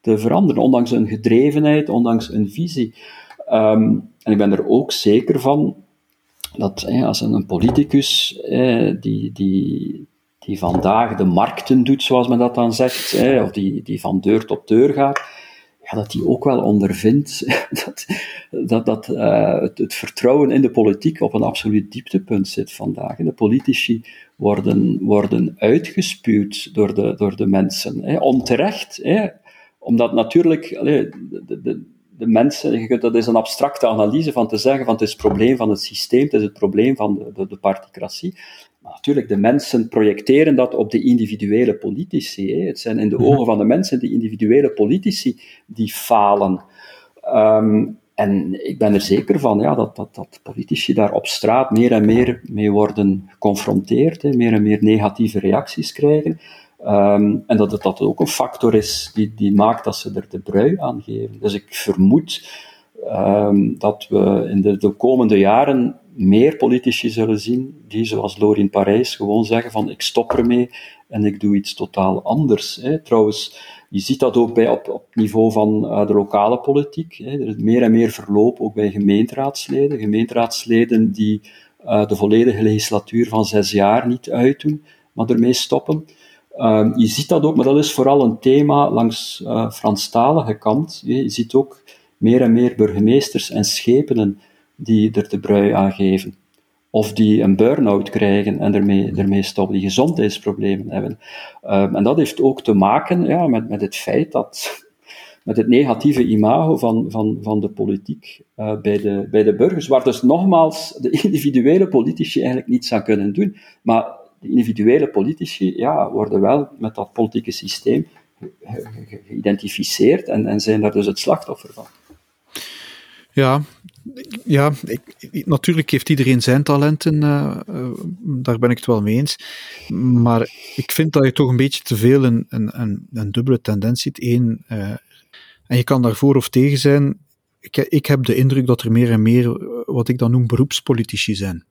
te veranderen, ondanks hun gedrevenheid, ondanks hun visie. Um, en ik ben er ook zeker van dat als een politicus die, die, die vandaag de markten doet, zoals men dat dan zegt, of die, die van deur tot deur gaat, ja, dat hij ook wel ondervindt dat, dat, dat uh, het, het, vertrouwen in de politiek op een absoluut dieptepunt zit vandaag. De politici worden, worden uitgespuwd door de, door de mensen. Hè, onterecht, hè, omdat natuurlijk de, de, de mensen, dat is een abstracte analyse van te zeggen van het is het probleem van het systeem, het is het probleem van de, de, de particratie. Maar natuurlijk, de mensen projecteren dat op de individuele politici. Hè. Het zijn in de mhm. ogen van de mensen die individuele politici die falen. Um, en ik ben er zeker van ja, dat, dat, dat politici daar op straat meer en meer mee worden geconfronteerd, hè, meer en meer negatieve reacties krijgen. Um, en dat het dat ook een factor is die, die maakt dat ze er de brui aan geven. Dus ik vermoed um, dat we in de, de komende jaren meer politici zullen zien die, zoals Lorin Parijs, gewoon zeggen van ik stop ermee en ik doe iets totaal anders. Hè. Trouwens, je ziet dat ook bij, op, op niveau van uh, de lokale politiek. Hè. Er is meer en meer verloop ook bij gemeenteraadsleden. Gemeenteraadsleden die uh, de volledige legislatuur van zes jaar niet uitdoen, maar ermee stoppen. Uh, je ziet dat ook, maar dat is vooral een thema langs uh, Franstalige kant. Je ziet ook meer en meer burgemeesters en schepenen die er de brui aan geven. Of die een burn-out krijgen en ermee, ermee stoppen, die gezondheidsproblemen hebben. Um, en dat heeft ook te maken ja, met, met het feit dat met het negatieve imago van, van, van de politiek uh, bij, de, bij de burgers, waar dus nogmaals de individuele politici eigenlijk niets aan kunnen doen. Maar de individuele politici ja, worden wel met dat politieke systeem geïdentificeerd en, en zijn daar dus het slachtoffer van. Ja, ja natuurlijk heeft iedereen zijn talenten, uh, uh, daar ben ik het wel mee eens. Maar ik vind dat je toch een beetje te veel een, een, een, dubbele tendens ziet. Eén, uh, en je kan daarvoor of tegen zijn. Ik, ik heb de indruk dat er meer en meer wat ik dan noem beroepspolitici zijn.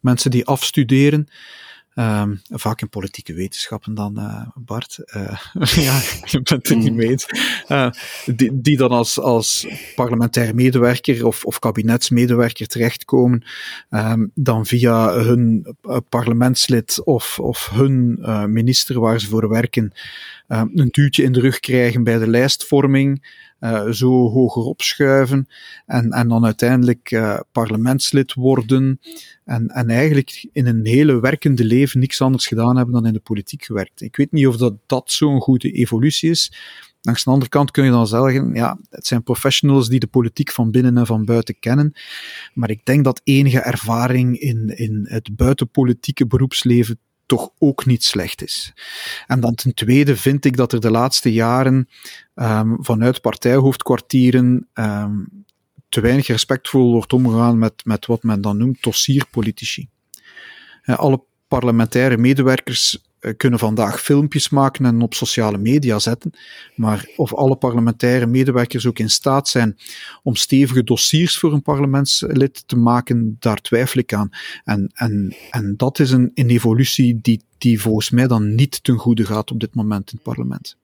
Mensen die afstuderen Um, vaak in politieke wetenschappen dan, uh, Bart. Uh, ja, je bent het niet mee. Uh, die, die dan als, als parlementair medewerker of, of kabinetsmedewerker terechtkomen, um, dan via hun parlementslid of, of hun minister waar ze voor werken, een duwtje in de rug krijgen bij de lijstvorming uh, zo hoger opschuiven en, en dan uiteindelijk uh, parlementslid worden en, en eigenlijk in een hele werkende leven niks anders gedaan hebben dan in de politiek gewerkt. Ik weet niet of dat, dat zo'n goede evolutie is. Langs de andere kant kun je dan zeggen, ja, het zijn professionals die de politiek van binnen en van buiten kennen. Maar ik denk dat enige ervaring in, in het buitenpolitieke beroepsleven toch ook niet slecht is. En dan ten tweede vind ik dat er de laatste jaren um, vanuit partijhoofdkwartieren um, te weinig respectvol wordt omgegaan met, met wat men dan noemt dossierpolitici. alle parlementaire medewerkers eh, kunnen vandaag filmpjes maken en op sociale media zetten. Maar of alle parlementaire medewerkers ook in staat zijn om stevige dossiers voor een parlementslid te maken, daar twijfel ik aan. En, en, en dat is een, een evolutie die, die volgens mij dan niet ten goede gaat op dit moment in het parlement.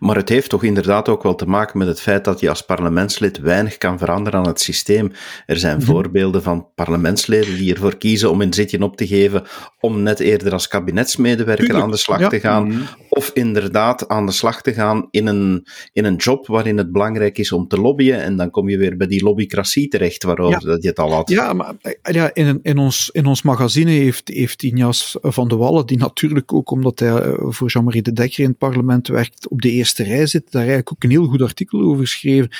Maar het heeft toch inderdaad ook wel te maken met het feit dat je als parlementslid weinig kan veranderen aan het systeem. Er zijn mhm. voorbeelden van parlementsleden die ervoor kiezen om een zitje op te geven om net eerder als kabinetsmedewerker aan de slag te gaan. Mhm. Of inderdaad aan de slag te gaan in een, in een job waarin het belangrijk is om te lobbyen. En dan kom je weer bij die lobbycratie terecht waarover dat je het al had. Ja, maar ja, in, in, ons, in ons magazine heeft, heeft Injas van de Wallen, die natuurlijk ook omdat hij eh, voor Jean-Marie de Dekker in het parlement werkt, op de eerste rij zit, daar eigenlijk ook een heel goed artikel over geschreven,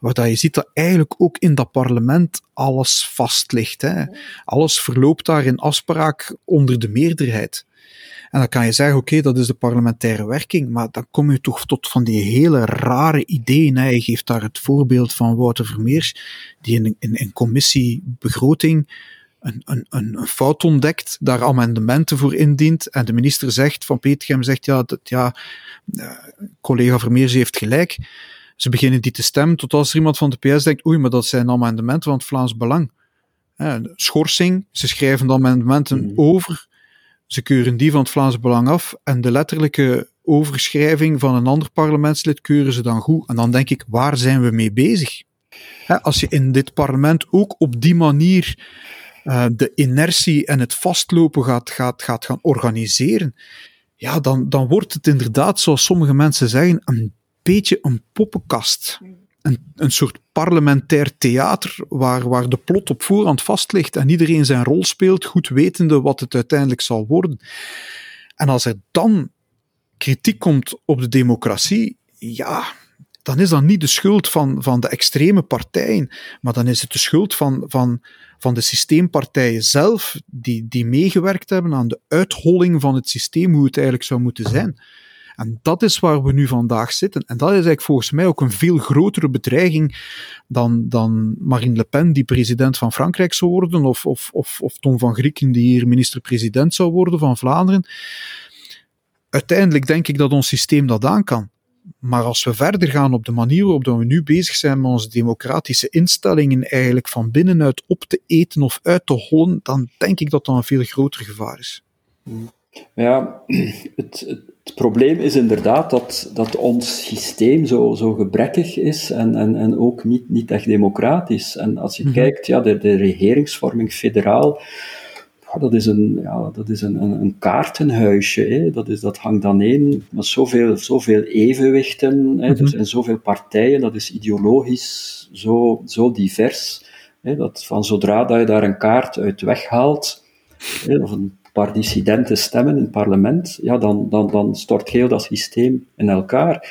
waar dat je ziet dat eigenlijk ook in dat parlement alles vast ligt. Hè. Alles verloopt daar in afspraak onder de meerderheid. En dan kan je zeggen, oké, dat is de parlementaire werking, maar dan kom je toch tot van die hele rare ideeën. Hij geeft daar het voorbeeld van Wouter Vermeers, die in, in commissie begroting een, een, een, fout ontdekt, daar amendementen voor indient en de minister zegt, van Petergem zegt, ja, dat, ja uh, collega Vermeers heeft gelijk. Ze beginnen die te stemmen, tot als er iemand van de PS denkt, oei, maar dat zijn amendementen van het Vlaams Belang. Schorsing, ze schrijven de amendementen mm. over, ze keuren die van het Vlaams Belang af en de letterlijke overschrijving van een ander parlementslid keuren ze dan goed. En dan denk ik, waar zijn we mee bezig? als je in dit parlement ook op die manier uh, de inertie en het vastlopen gaat, gaat, gaat gaan organiseren, ja, dan, dan wordt het inderdaad, zoals sommige mensen zeggen, een beetje een poppenkast. Een, een soort parlementair theater waar, waar de plot op voorhand vast ligt en iedereen zijn rol speelt, goed wetende wat het uiteindelijk zal worden. En als er dan kritiek komt op de democratie, ja, dan is dat niet de schuld van, van de extreme partijen, maar dan is het de schuld van, van, van de systeempartijen zelf, die, die meegewerkt hebben aan de uitholling van het systeem, hoe het eigenlijk zou moeten zijn. En dat is waar we nu vandaag zitten. En dat is eigenlijk volgens mij ook een veel grotere bedreiging dan, dan Marine Le Pen, die president van Frankrijk zou worden, of, of, of, of Tom van Grieken, die hier minister-president zou worden van Vlaanderen. Uiteindelijk denk ik dat ons systeem dat aan kan. Maar als we verder gaan op de manier waarop we nu bezig zijn met onze democratische instellingen eigenlijk van binnenuit op te eten of uit te hollen, dan denk ik dat dat een veel groter gevaar is. Ja, het, het probleem is inderdaad dat, dat ons systeem zo, zo gebrekkig is en, en, en ook niet, niet echt democratisch. En als je mhm. kijkt, ja, de, de regeringsvorming federaal, dat is een, ja, dat is een, een, een kaartenhuisje. Hè. Dat, is, dat hangt dan één met zoveel, zoveel evenwichten. Hè. Er zijn zoveel partijen, dat is ideologisch zo, zo divers. Hè, dat van zodra dat je daar een kaart uit weghaalt, hè, of een paar dissidente stemmen in het parlement, ja, dan, dan, dan stort heel dat systeem in elkaar.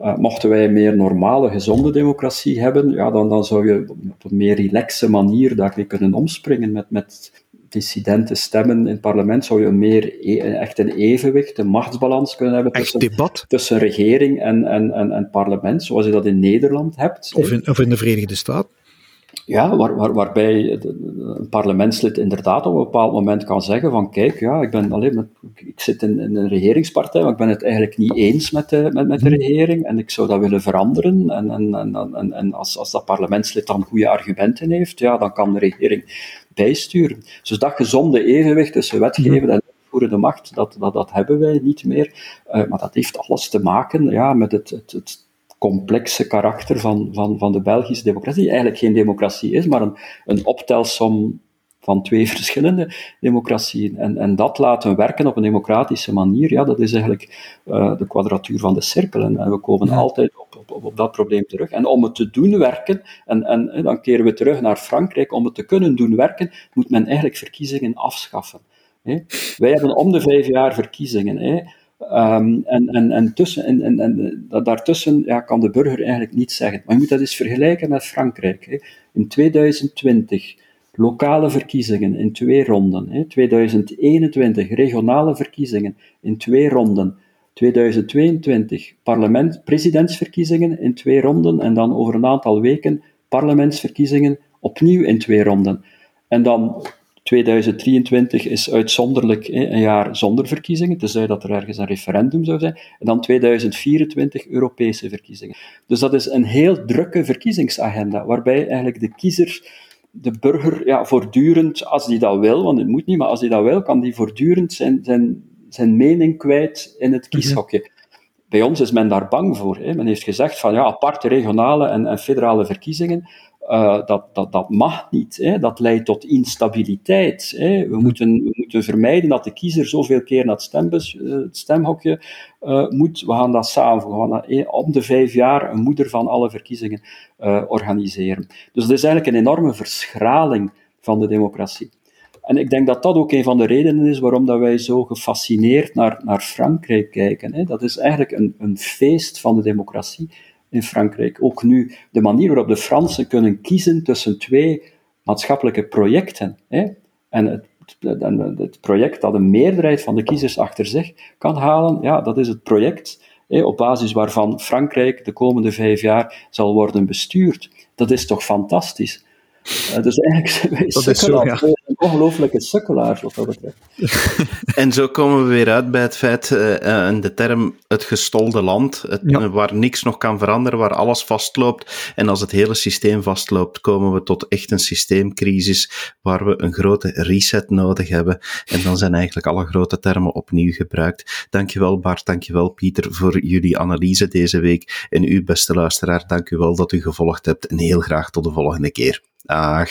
Uh, mochten wij een meer normale, gezonde democratie hebben, ja, dan, dan zou je op een meer relaxe manier daarmee kunnen omspringen met, met dissidente stemmen in het parlement, zou je meer e, echt een evenwicht, een machtsbalans kunnen hebben tussen, debat. tussen regering en, en, en, en parlement, zoals je dat in Nederland hebt. Of in, of in de Verenigde Staten. Ja, waar, waar, waarbij een parlementslid inderdaad op een bepaald moment kan zeggen van kijk, ja, ik, ben, alleen met, ik zit in, in, een regeringspartij, maar ik ben het eigenlijk niet eens met de, met, met de mhm. regering en ik zou dat willen veranderen. En, en, en, en, en als, als dat parlementslid dan goede argumenten heeft, ja, dan kan de regering bijsturen. Dus dat gezonde evenwicht tussen wetgeven mhm. en uitvoerende macht, dat, dat, dat hebben wij niet meer. Uh, maar dat heeft alles te maken ja, met het, het, het complexe karakter van, van, van de Belgische democratie, die eigenlijk geen democratie is, maar een, een optelsom van twee verschillende democratieën. En, en dat laten werken op een democratische manier, ja, dat is eigenlijk uh, de kwadratuur van de cirkel. En, we komen altijd op, op, op, dat probleem terug. En om het te doen werken, en, en, dan keren we terug naar Frankrijk, om het te kunnen doen werken, moet men eigenlijk verkiezingen afschaffen. Hè. Wij hebben om de vijf jaar verkiezingen. Hè. Um, en, en, en, tussen, en, en, en daartussen ja, kan de burger eigenlijk niets zeggen. Maar je moet dat eens vergelijken met Frankrijk. Hè. In 2020 lokale verkiezingen in twee ronden. Hè. 2021 regionale verkiezingen in twee ronden. 2022 parlement, presidentsverkiezingen in twee ronden. En dan over een aantal weken parlementsverkiezingen opnieuw in twee ronden. En dan 2023 is uitzonderlijk een jaar zonder verkiezingen, tenzij dat er ergens een referendum zou zijn. En dan 2024 Europese verkiezingen. Dus dat is een heel drukke verkiezingsagenda, waarbij eigenlijk de kiezer, de burger, ja, voortdurend, als die dat wil, want het moet niet, maar als die dat wil, kan die voortdurend zijn, zijn, zijn mening kwijt in het mhm. kieshokje. Bij ons is men daar bang voor. Hè. Men heeft gezegd van ja, aparte regionale en, en federale verkiezingen, uh, dat, dat, dat mag niet. Hè. Dat leidt tot instabiliteit. Hè. We, moeten, we moeten vermijden dat de kiezer zoveel keer naar het, stembus, uh, het stemhokje uh, moet. We gaan dat samen, gaan om de vijf jaar een moeder van alle verkiezingen organiseren. Dus dat is eigenlijk een enorme verschraling van de democratie. En ik denk dat dat ook een van de redenen is waarom dat wij zo gefascineerd naar, naar Frankrijk kijken. Hè. Dat is eigenlijk een, een feest van de democratie in Frankrijk. Ook nu de manier waarop de Fransen kunnen kiezen tussen twee maatschappelijke projecten. Hè? En het, het, project dat een meerderheid van de kiezers achter zich kan halen, ja, dat is het project op basis waarvan Frankrijk de komende vijf jaar zal worden bestuurd. Dat is toch fantastisch? Uh, dus eigenlijk zijn wij dat is zo, ja. Ongelooflijke sukkelaars wat dat betreft. en zo komen we weer uit bij het feit, uh, de term het gestolde land, het, waar niks nog kan veranderen, waar alles vastloopt. En als het hele systeem vastloopt, komen we tot echt een systeemcrisis waar we een grote reset nodig hebben. En dan zijn eigenlijk alle grote termen opnieuw gebruikt. Dankjewel Bart, dankjewel Pieter voor jullie analyse deze week. En u, beste luisteraar, dank u wel dat u gevolgd hebt. En heel graag tot de volgende keer. Dag.